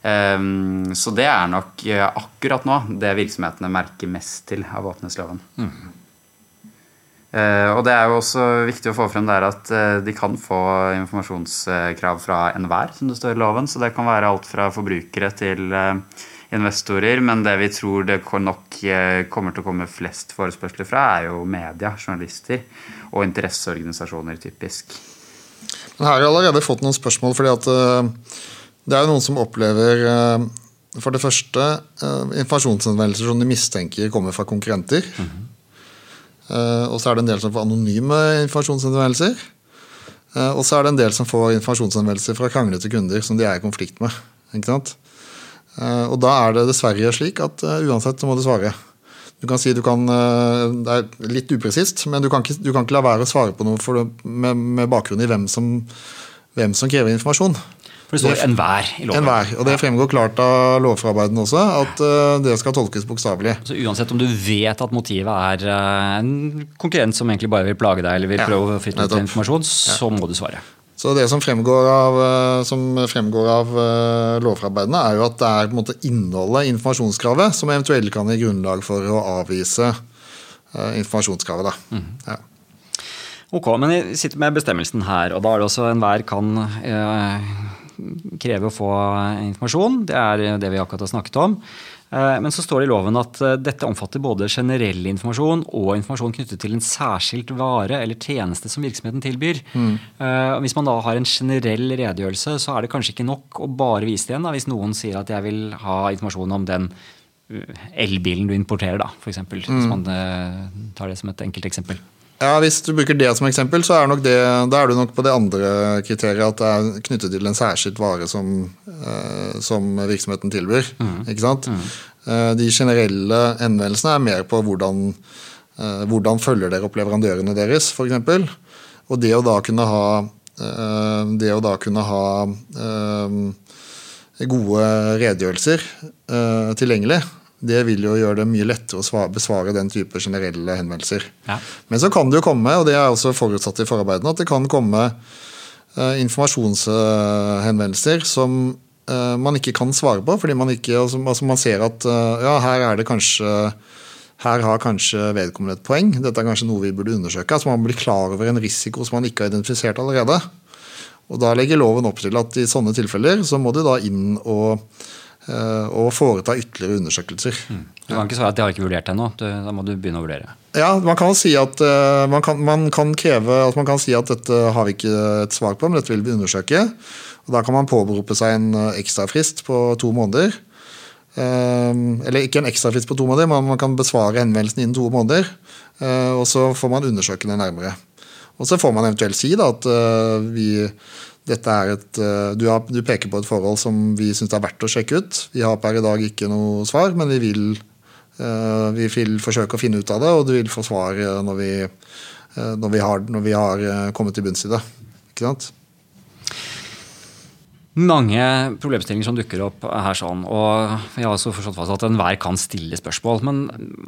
Um, så det er nok uh, akkurat nå det virksomhetene merker mest til av åpenhetsloven. Mm. Uh, og det er jo også viktig å få frem der at uh, de kan få informasjonskrav fra enhver, som det står i loven. Så det kan være alt fra forbrukere til investorer. Men det vi tror det nok eh, kommer til å komme flest forespørsler fra, er jo media, journalister og interesseorganisasjoner, typisk. Men her har jeg allerede fått noen spørsmål, fordi at uh, det er jo noen som opplever uh, for det første uh, informasjonsanvendelser som de mistenker kommer fra konkurrenter. Mm -hmm. og så er det en del som får anonyme informasjonsanvendelser. og så er det en del som får informasjonsanvendelser fra kranglete kunder som de er i konflikt med. Og da er det dessverre slik at uansett så må du svare. Du kan si du kan Det er litt upresist, men du kan, ikke, du kan ikke, la være å svare på noe det, med, med, bakgrunn i hvem som, hvem som krever informasjon. For det står enhver i loven. Enhver, og Det fremgår klart av lovforarbeidene også at uh, det skal tolkes bokstavelig. Så Uansett om du vet at motivet er uh, en konkurrent som egentlig bare vil plage deg eller vil ja, prøve å flytte ut informasjon, så må du svare. Så Det som fremgår av, eh, som fremgår av uh, lovforarbeidene, er jo at det er på en måte innholdet informasjonskravet som eventuelt kan gi grunnlag for å avvise uh, informasjonskravet. Da. Mm. Ja. Ok, men vi sitter med bestemmelsen her, og da er det også enhver kan uh, kreve å få informasjon. Det er det vi akkurat har snakket om. Eh, men så står det i loven at eh, dette omfatter både generell informasjon og informasjon knyttet til en særskilt vare eller tjeneste som virksomheten tilbyr. Mm. Hvis man da har en generell redegjørelse, så er det kanskje ikke nok å bare vise det igjen. Hvis noen sier at jeg vil ha informasjon om den elbilen du importerer, da, f.eks. Mm. Hvis man tar det som et enkelt eksempel. Ja, Hvis du bruker det som eksempel, så er, det, er du nok på det andre kriteriet. At det er knyttet til en særskilt vare som, eh, som virksomheten tilbyr. Mm. ikke sant? Mm. Eh, de generelle henvendelsene er mer på hvordan, eh, hvordan følger dere opp leverandørene deres, f.eks. Og det å da kunne ha, det å da kunne ha gode redegjørelser tilgjengelig det vil jo gjøre det mye lettere å besvare den type generelle henvendelser. Ja. Men så kan det jo komme, og det er også forutsatt i forarbeidene, at det kan komme uh, informasjonshenvendelser som uh, man ikke kan svare på, fordi man ikke altså, altså man ser at uh, ja, her er det kanskje her har kanskje vedkommende et poeng. Dette er kanskje noe vi burde undersøke. altså Man blir klar over en risiko som man ikke har identifisert allerede. Og Da legger loven opp til at i sånne tilfeller så må du da inn og Eh, og foreta ytterligere undersøkelser. Mm. Du kan ikke svare at de har ikke vurdert ennå. Da må du begynne å vurdere. Ja, man kan si at eh, man kan, man kan kreve at man kan si at dette har vi ikke et svar på, men dette vil vi undersøke. Og Da kan man påberope seg en eh, ekstrafrist på to måneder. Eller ikke en ekstrafrist på to måneder, men man kan besvare henvendelsen innen to måneder. Og så får man undersøke det nærmere. Og så får man eventuelt si da, at vi et, eh, du, har, du, peker på et forhold som vi syns er verdt å sjekke ut. Vi har per i dag ikke noe svar, men vi vil, uh, vi vil forsøke å finne ut av det, og du vil få svar eh, når vi, når vi, har, når vi har, kommet til bunns i det. Ikke sant? Mange problemstillinger som dukker opp her. sånn, og Jeg har også forstått fast at enhver kan stille spørsmål. Men,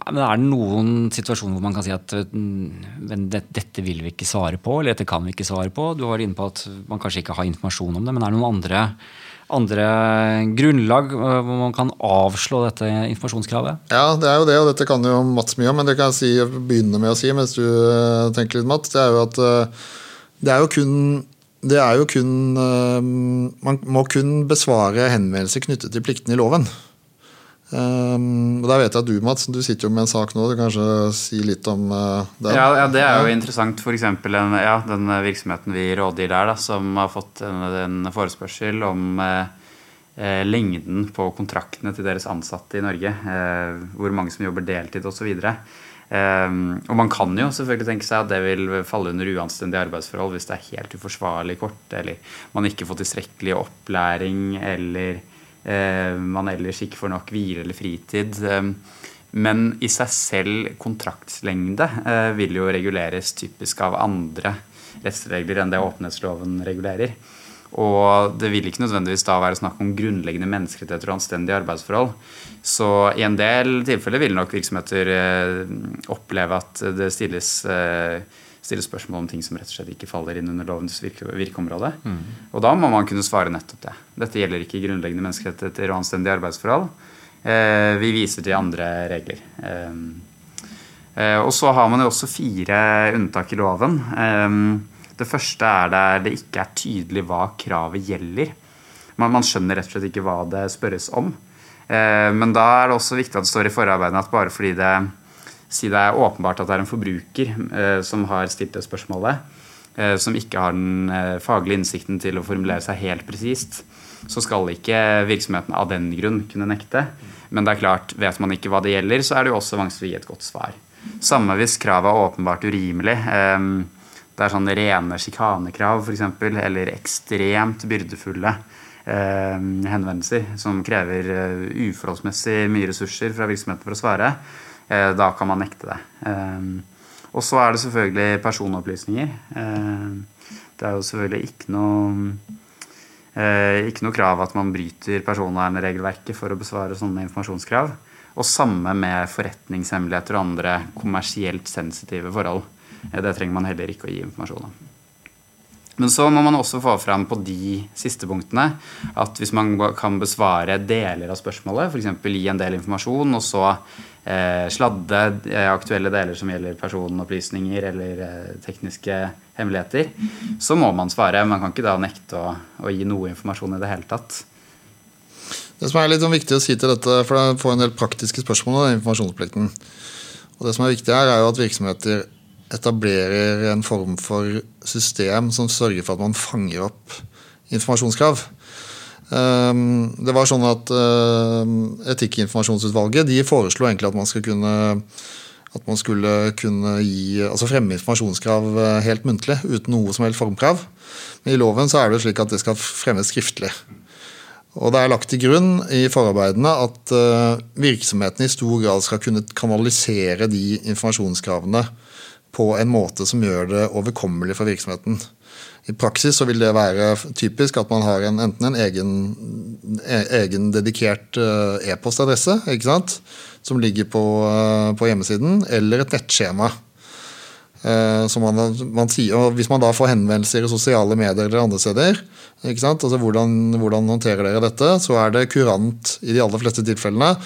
men, er det noen situasjoner hvor man kan si at det, dette vil vi ikke svare på, eller dette kan vi ikke svare på? Du var inne på at man kanskje ikke har informasjon om det, men er det noen andre, andre grunnlag øh, hvor man kan avslå dette informasjonskravet? Ja, det er jo det, og dette kan jo Mats mye om, men det kan jeg si, begynne med å si mens du øh, tenker litt, Mats. Det er jo at øh, det er jo kun det er jo kun eh, Man må kun besvare henvendelser knyttet til pliktene i loven. Um, og der vet jeg at du Mats, du sitter jo med en sak nå. Du kanskje si litt om uh, den? Ja, ja, det er jo interessant. F.eks. Ja, den virksomheten vi rådgir der, da, som har fått en, en forespørsel om eh, lengden på kontraktene til deres ansatte i Norge. Eh, hvor mange som jobber deltid osv. Um, og man kan jo selvfølgelig tenke seg at det vil falle under uanstendige arbeidsforhold hvis det er helt uforsvarlig kort, eller man ikke får tilstrekkelig opplæring, eller uh, man ellers ikke får nok hvile eller fritid. Um, men i seg selv kontraktslengde uh, vil jo reguleres typisk av andre rettsregler enn det åpenhetsloven regulerer. Og det vil ikke nødvendigvis da være snakk om grunnleggende menneskerettigheter og anstendige arbeidsforhold. Så i en del tilfeller vil nok virksomheter eh, oppleve at det stilles, eh, stilles, spørsmål om ting som rett og slett ikke faller inn under lovens virke, virkeområde. Mm. Og da må man kunne svare nettopp det. Dette gjelder ikke grunnleggende menneskerettigheter og anstendige arbeidsforhold. Eh, vi viser til andre regler. Og så har man jo også fire unntak i loven. Det første er der det ikke er tydelig hva kravet gjelder. Man, man, skjønner rett og slett ikke hva det spørres om. Men da er det også viktig at det står i forarbeidene at bare fordi det, si det er åpenbart at det er en forbruker som har stilt det spørsmålet, som ikke har den faglige innsikten til å formulere seg helt presist, så skal ikke virksomheten av den grunn kunne nekte. Men det er klart, vet man ikke hva det gjelder, så er det jo også vanskelig å gi et godt svar. Samme hvis kravet er åpenbart urimelig. Ehm, det er sånne rene sjikanekrav f.eks., eller ekstremt byrdefulle eh, henvendelser som krever eh, uforholdsmessig mye ressurser fra virksomheten for å svare. Eh, da kan man nekte det. Ehm, og så er det selvfølgelig personopplysninger. Det er jo selvfølgelig ikke noe eh, ikke noe krav at man bryter personvernregelverket for å besvare sånne informasjonskrav. Og samme med forretningshemmeligheter og andre kommersielt sensitive forhold. Eh, det trenger man heller ikke å gi informasjon om. Men så må man også få fram på de siste punktene at hvis man kan besvare deler av spørsmålet, f.eks. gi en del informasjon, og så eh, sladde eh, aktuelle deler som gjelder personopplysninger eller eh, tekniske hemmeligheter, så må man svare. Man kan ikke da nekte å, å gi noe informasjon i det hele tatt. Det som er litt sånn viktig å si til dette, for det får en del praktiske spørsmål om informasjonsplikten. Og det som er viktig her, er jo at virksomheter etablerer en form for system som sørger for at man fanger opp informasjonskrav. Ehm, det var sånn at ehm, Etikkinformasjonsutvalget de foreslo egentlig at man skulle kunne man skulle kunne gi, altså fremme informasjonskrav eh, helt muntlig, uten noe som helst formkrav. Men i loven så er det slik at det skal fremmes skriftlig. Og Det er lagt til grunn i forarbeidene at uh, virksomhetene i stor grad skal kunne kanalisere de informasjonskravene på en måte som gjør det overkommelig for virksomheten. I praksis så vil det være typisk at man har en, enten en egen, e, egen dedikert uh, e-postadresse som ligger på, uh, på hjemmesiden, eller et nettskjema. Uh, man, man sier, Hvis man da får henvendelser i sosiale medier eller andre steder? Altså, hvordan, hvordan, håndterer dere dette? Så er det kurant i de aller fleste tilfellene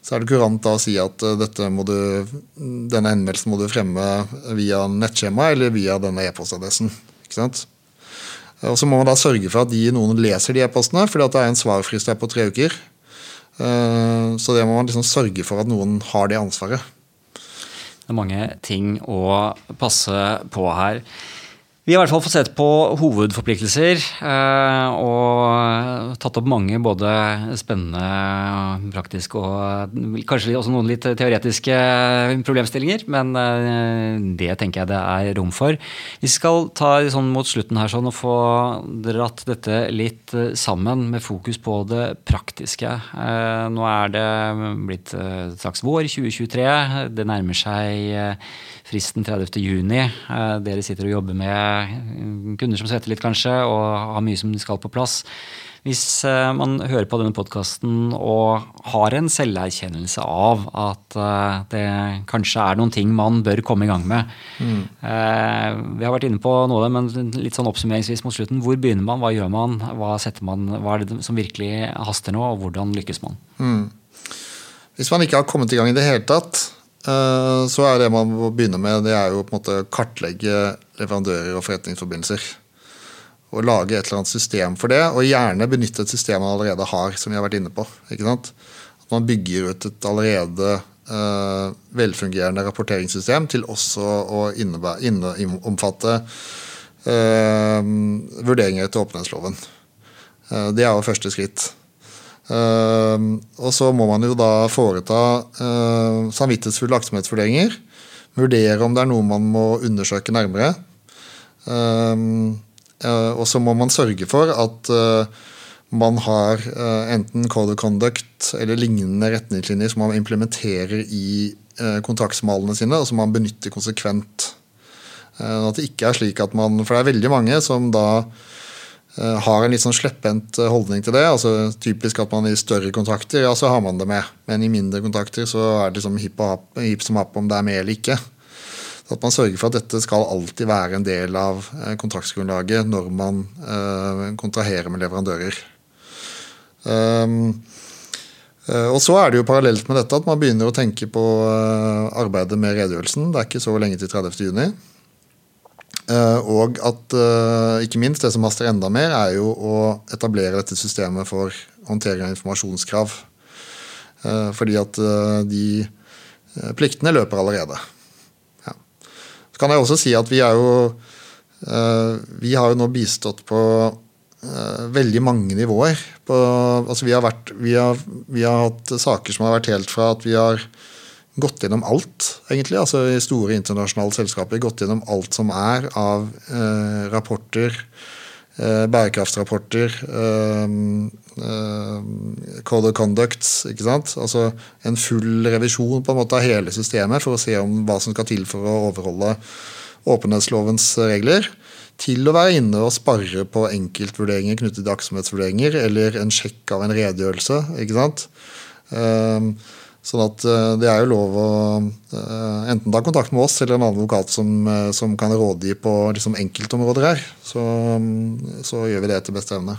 så er det kurant da å si at uh, du, denne henvendelsen må du fremme via nettskjema eller via denne e-postadressen. ikke sant? Og Så må man da sørge for at de, noen leser de e-postene, fordi at det er en svarfrist her på tre uker. Uh, så det må man liksom sørge for at noen har det ansvaret. Det er mange ting å passe på her. Vi har i hvert fall fått sett på hovedforpliktelser eh, og tatt opp mange både spennende, praktiske og kanskje også noen litt teoretiske problemstillinger. Men eh, det tenker jeg det er rom for. Vi skal ta sånn mot slutten her sånn og få dratt dette litt sammen med fokus på det praktiske. Eh, nå er det blitt straks vår 2023. Det nærmer seg fristen 30.6. Eh, dere sitter og jobber med kunder som svetter litt, kanskje, og har mye som skal på plass. Hvis eh, man hører på denne podkasten og har en selverkjennelse av at eh, det kanskje er noen ting man bør komme i gang med mm. Vi har vært inne på noe av det, men litt sånn oppsummeringsvis mot slutten. Hvor begynner man, hva gjør man, hva, man, hva er det som virkelig haster nå, og hvordan lykkes man? Mm. Hvis man ikke har kommet i gang i det hele tatt, Eh, så er det man må begynne med, det er jo på en måte kartlegge leverandører og forretningsforbindelser. Og lage et eller annet system for det, og gjerne benytte et system man allerede har. som vi har vært inne på. Ikke sant? At man bygger ut et allerede uh, velfungerende rapporteringssystem til også å innebære, inne, omfatte uh, vurderinger etter åpenhetsloven. Uh, det er jo første skritt. Ehm, og så må man jo da foreta uh, samvittighetsfulle aktsomhetsvurderinger. Vurdere om det er noe man må undersøke nærmere. Uh, og så må man sørge for at uh, man har enten code of conduct eller lignende retningslinjer som man implementerer i kontraktsmalene sine, og som man benytter konsekvent. at det ikke er slik at man, For det er veldig mange som da Eh, har en litt sånn slepphendt eh, holdning til det. altså Typisk at man i større kontrakter ja, så har man det med. Men i mindre kontrakter så er det liksom hipp, hipp som happ om det er med eller ikke. Så at man sørger for at dette skal alltid være en del av eh, kontraktsgrunnlaget når man eh, kontraherer med leverandører. Um, og så er det jo Parallelt med dette at man begynner å tenke på arbeidet med redegjørelsen. Det er ikke så lenge til 30. Eh, og at eh, ikke minst det som haster enda mer, er jo å etablere dette systemet for håndtering av informasjonskrav. Eh, fordi at de pliktene løper allerede. Ja. Så kan jeg også si at vi er jo Vi har jo nå bistått på veldig mange nivåer. På, altså vi, har vært, vi, har, vi har hatt saker som har vært helt fra at vi har gått gjennom alt, egentlig. Altså store internasjonale selskaper. Gått gjennom alt som er av eh, rapporter, eh, bærekraftsrapporter, eh, eh, code of conduct, ikke sant. Altså en full revisjon på en måte av hele systemet for å se om hva som skal til for å overholde åpenhetslovens regler. Til å være inne og sparre på enkeltvurderinger knyttet til aktsomhetsvurderinger, eller en sjekk av en redegjørelse. ikke sant? Um, Sånn at eh, det er jo lov å eh, enten ta kontakt med oss eller en annen advokat som, eh, som kan rådgi på liksom enkeltområder her. Så, mm, så, gjør vi det etter beste evne.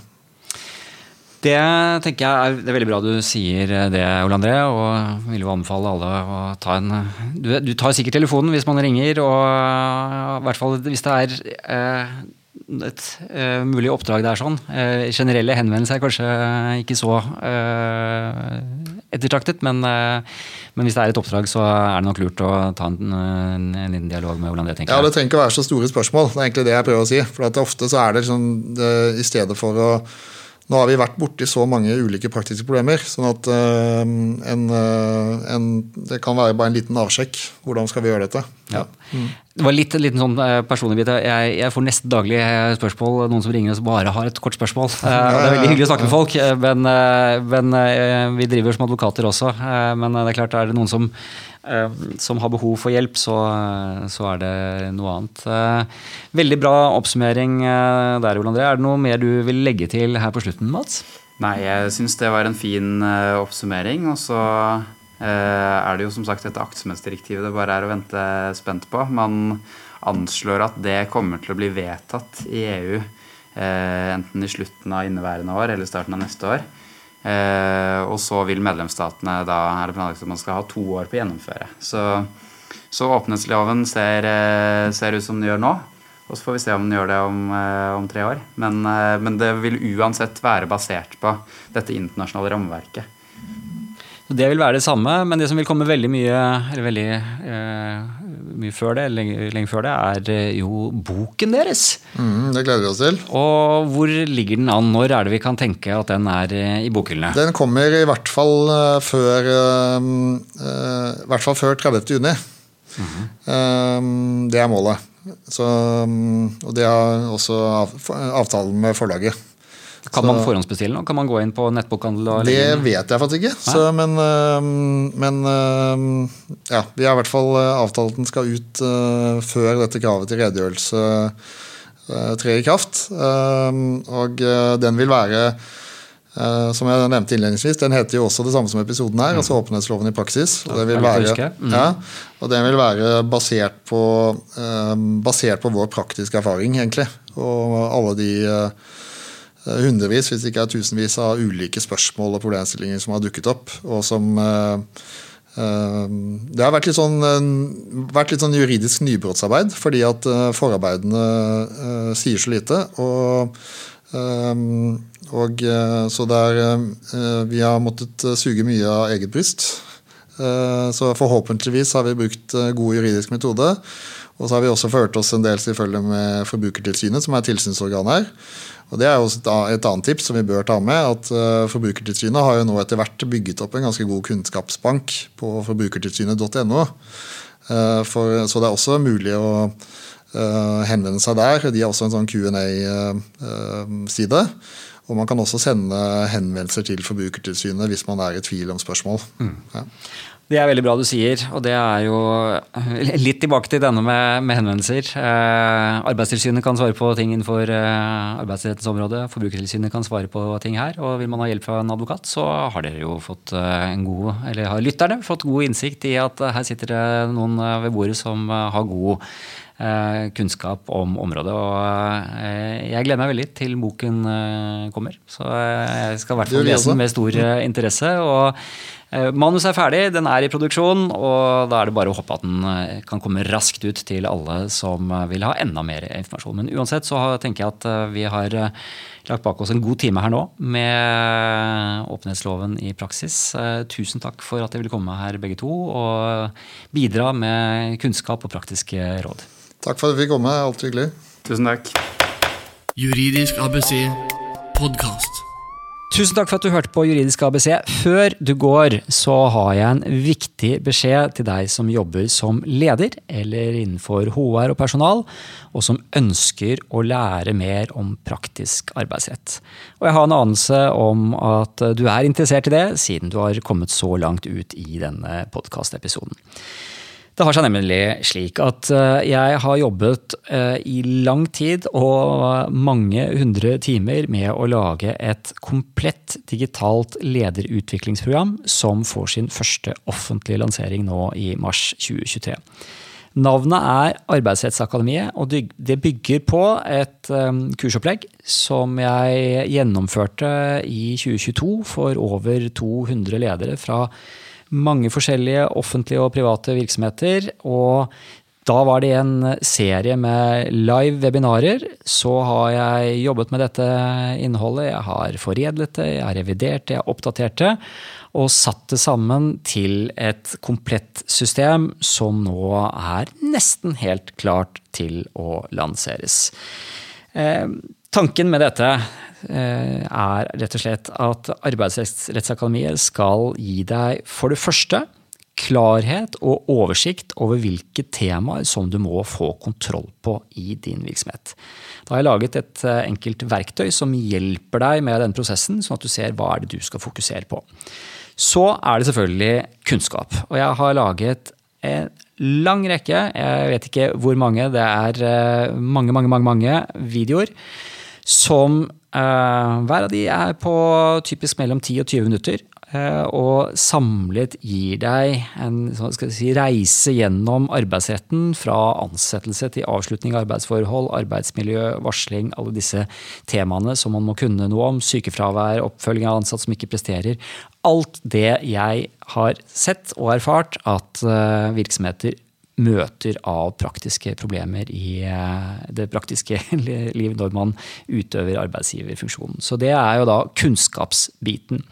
Det tenker jeg er, det er veldig bra du sier det, Ole André. Og vil jo anbefale alle å ta en Du, du tar sikkert telefonen hvis man ringer, og i hvert fall hvis det er eh, et uh, mulig oppdrag der sånn. Uh, generelle henvendelser er kanskje ikke så ettertraktet, men, men, hvis det er et oppdrag, så er det nok lurt å ta en, en, en liten dialog med hvordan det tenker. Ja, det trenger ikke å være så store spørsmål. Det er egentlig det jeg prøver å si. For ofte så er det liksom, det, i stedet for å nå har vi vært borti så mange ulike praktiske problemer, sånn at uh, en, uh, en, det kan være bare en liten avsjekk. Hvordan skal vi gjøre dette? Ja. Mm. Det var litt liten sånn uh, personlig bit. Jeg, jeg, får nesten daglig spørsmål. Noen som ringer og bare har et kort spørsmål. det er veldig hyggelig å snakke med folk, men, men vi driver som advokater også. men det er klart, er det noen som Eh, som har behov for hjelp, så, så, er det noe annet. Eh, veldig bra oppsummering eh, der, Ole André. Er det noe mer du vil legge til her på slutten, Mats? Nei, jeg syns det var en fin oppsummering. Og så er det jo som sagt dette aktsomhetsdirektivet det bare er å vente spent på. Man anslår at det kommer til å bli vedtatt i EU enten i slutten av inneværende år eller starten av neste år. Eh, og så vil medlemsstatene da er det planlagt at man skal ha to år på å gjennomføre. Så, så åpenhetsloven ser, eh, ser, ut som den gjør nå. Og så får vi se om den gjør det om, eh, om tre år. Men, men det vil uansett være basert på dette internasjonale rammeverket. Det vil være det samme, men det som vil komme veldig mye, eller veldig eh, mye før det, lenge, lenge, før det, er eh, jo boken deres. Mm, det gleder vi oss til. Og hvor ligger den an? Når er det vi kan tenke at den er eh, i bokhyllene? Den kommer i hvert fall uh, før uh, hvert fall før 30. juni. Mm -hmm. det er målet. Så, um, og det er også avtalen med forlaget. Kan man forhåndsbestille nå? Kan man gå inn på nettbokhandel? det vet jeg faktisk ikke. Så, men, men, ja, vi har i hvert fall eh, avtalt at den skal ut uh, før dette kravet til redegjørelse uh, trer i kraft. Og den vil være som jeg nevnte innledningsvis, Den heter jo også det samme som episoden her, mm. altså åpenhetsloven i praksis. Og, det vil være, mm. ja, og den vil være basert på, basert på vår praktiske erfaring, egentlig. Og alle de hundrevis, hvis ikke tusenvis av ulike spørsmål og problemstillinger som har dukket opp. og som uh, uh, Det har vært litt, sånn, vært litt sånn juridisk nybrottsarbeid, fordi at forarbeidene sier så lite. og og så der Vi har måttet suge mye av eget bryst. Så forhåpentligvis har vi brukt god juridisk metode. Og så har vi også ført oss en del selvfølgelig med Forbrukertilsynet, som er tilsynsorgan her. Og Det er jo et annet tips som vi bør ta med. at uh, Forbrukertilsynet har jo nå etter hvert bygget opp en ganske god kunnskapsbank på forbrukertilsynet.no. Uh, så det er også mulig å uh, henvende seg der. De har også en sånn Q&A-side. Og man kan også sende henvendelser til Forbrukertilsynet hvis man er i tvil om spørsmål. Mm. Ja. Det er veldig bra du sier, og det er jo litt tilbake til denne med, med henvendelser. Eh, Arbeidstilsynet kan svare på ting innenfor eh, arbeidsrettens område. Forbrukertilsynet kan svare på ting her. Og vil man ha hjelp fra en advokat, så har dere jo fått eh, en god, eller har lytterne fått god innsikt i at eh, her sitter det noen eh, ved bordet som eh, har god kunnskap om området. Og jeg gleder meg veldig til boken kommer. Så jeg skal i hvert fall lese den med stor interesse. og Eh, manus er ferdig, den er i produksjon, og da er det bare å håpe at den eh, kan komme raskt ut til alle som eh, vil ha enda mer informasjon. Men uansett så tenker jeg at vi har lagt bak oss en god time her nå med åpenhetsloven i praksis. Tusen takk for at dere ville komme her begge to og bidra med kunnskap og praktiske råd. Takk for at du fikk komme. Alt hyggelig. Tusen takk. Juridisk ABC podkast. Tusen takk for at du hørte på Juridisk ABC. Før du går, så har jeg en viktig beskjed til deg som jobber som leder eller innenfor HR og personal, og som ønsker å lære mer om praktisk arbeidsrett. Og jeg har en anelse om at du er interessert i det, siden du har kommet så langt ut i denne podkastepisoden. Det har seg nemlig slik at eh, jeg har jobbet eh, i lang tid og mange hundre timer med å lage et komplett digitalt lederutviklingsprogram som får sin første offentlige lansering nå i mars 2023. Navnet er Arbeidsrettsakademiet, og det bygger på et eh, kursopplegg som jeg gjennomførte i 2022 for over 200 ledere fra mange forskjellige offentlige og private virksomheter. Og da var det en serie med live webinarer. Så har jeg jobbet med dette innholdet. Jeg har foredlet det, jeg har revidert det, jeg har oppdatert det. Og satt det sammen til et komplett system som nå er nesten helt klart til å lanseres. Eh, tanken med dette er rett og slett at Arbeidsrettsakademiet skal gi deg for det første klarhet og oversikt over hvilke temaer som du må få kontroll på i din virksomhet. Da har jeg laget et eh, enkelt verktøy som hjelper deg med den prosessen, sånn at du ser hva er det du skal fokusere på. Så er det selvfølgelig kunnskap. Og jeg har laget en lang rekke, jeg vet ikke hvor mange, det er eh, mange, mange, mange, mange videoer som hver av de er på typisk mellom 10 og 20 minutter. Uh, og samlet gir deg en si, reise gjennom arbeidsretten fra ansettelse til avslutning av arbeidsforhold, arbeidsmiljø, varsling, alle disse temaene som man må kunne noe om. Sykefravær, oppfølging av ansatte som ikke presterer. Alt det jeg har sett og erfart at uh, virksomheter møter av praktiske problemer i eh, det praktiske liv når man utøver arbeidsgiverfunksjonen. Så det er jo da kunnskapsbiten.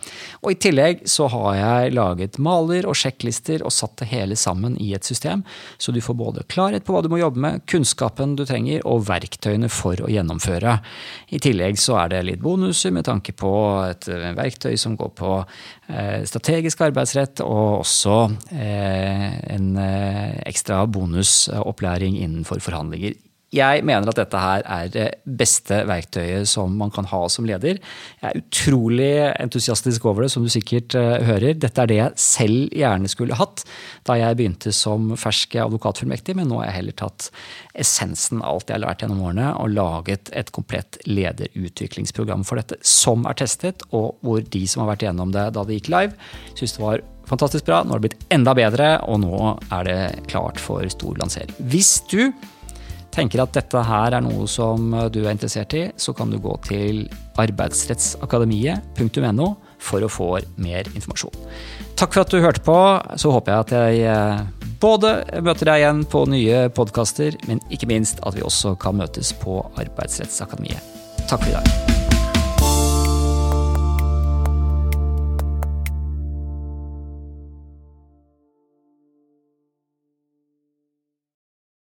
Og i tillegg så har jeg laget maler og sjekklister og satt det hele sammen i et system, så du får både klarhet på hva du må jobbe med, kunnskapen du trenger og verktøyene for å gjennomføre. I tillegg så er det litt bonuser med tanke på et verktøy som går på eh, strategisk arbeidsrett, og også eh, en ekstra bonusopplæring innenfor forhandlinger. Jeg mener at dette her er det beste verktøyet som man kan ha som leder. Jeg er utrolig entusiastisk over det, som du sikkert uh, hører. Dette er det jeg selv gjerne skulle hatt da jeg begynte som fersk advokatfullmektig, men nå har jeg heller tatt essensen av alt jeg har lært gjennom årene, og laget et komplett lederutviklingsprogram for dette, som er testet, og hvor de som har vært gjennom det da det gikk live, syns det var fantastisk bra. Nå har det blitt enda bedre, og nå er det klart for stor lansering. Hvis du tenker at dette her er noe som du er interessert i, så kan du gå til arbeidsrettsakademiet.no for å få mer informasjon. Takk for at du hørte på. Så håper jeg at jeg eh, både møter deg igjen på nye podkaster, men ikke minst at vi også kan møtes på Arbeidsrettsakademiet. Takk for i dag.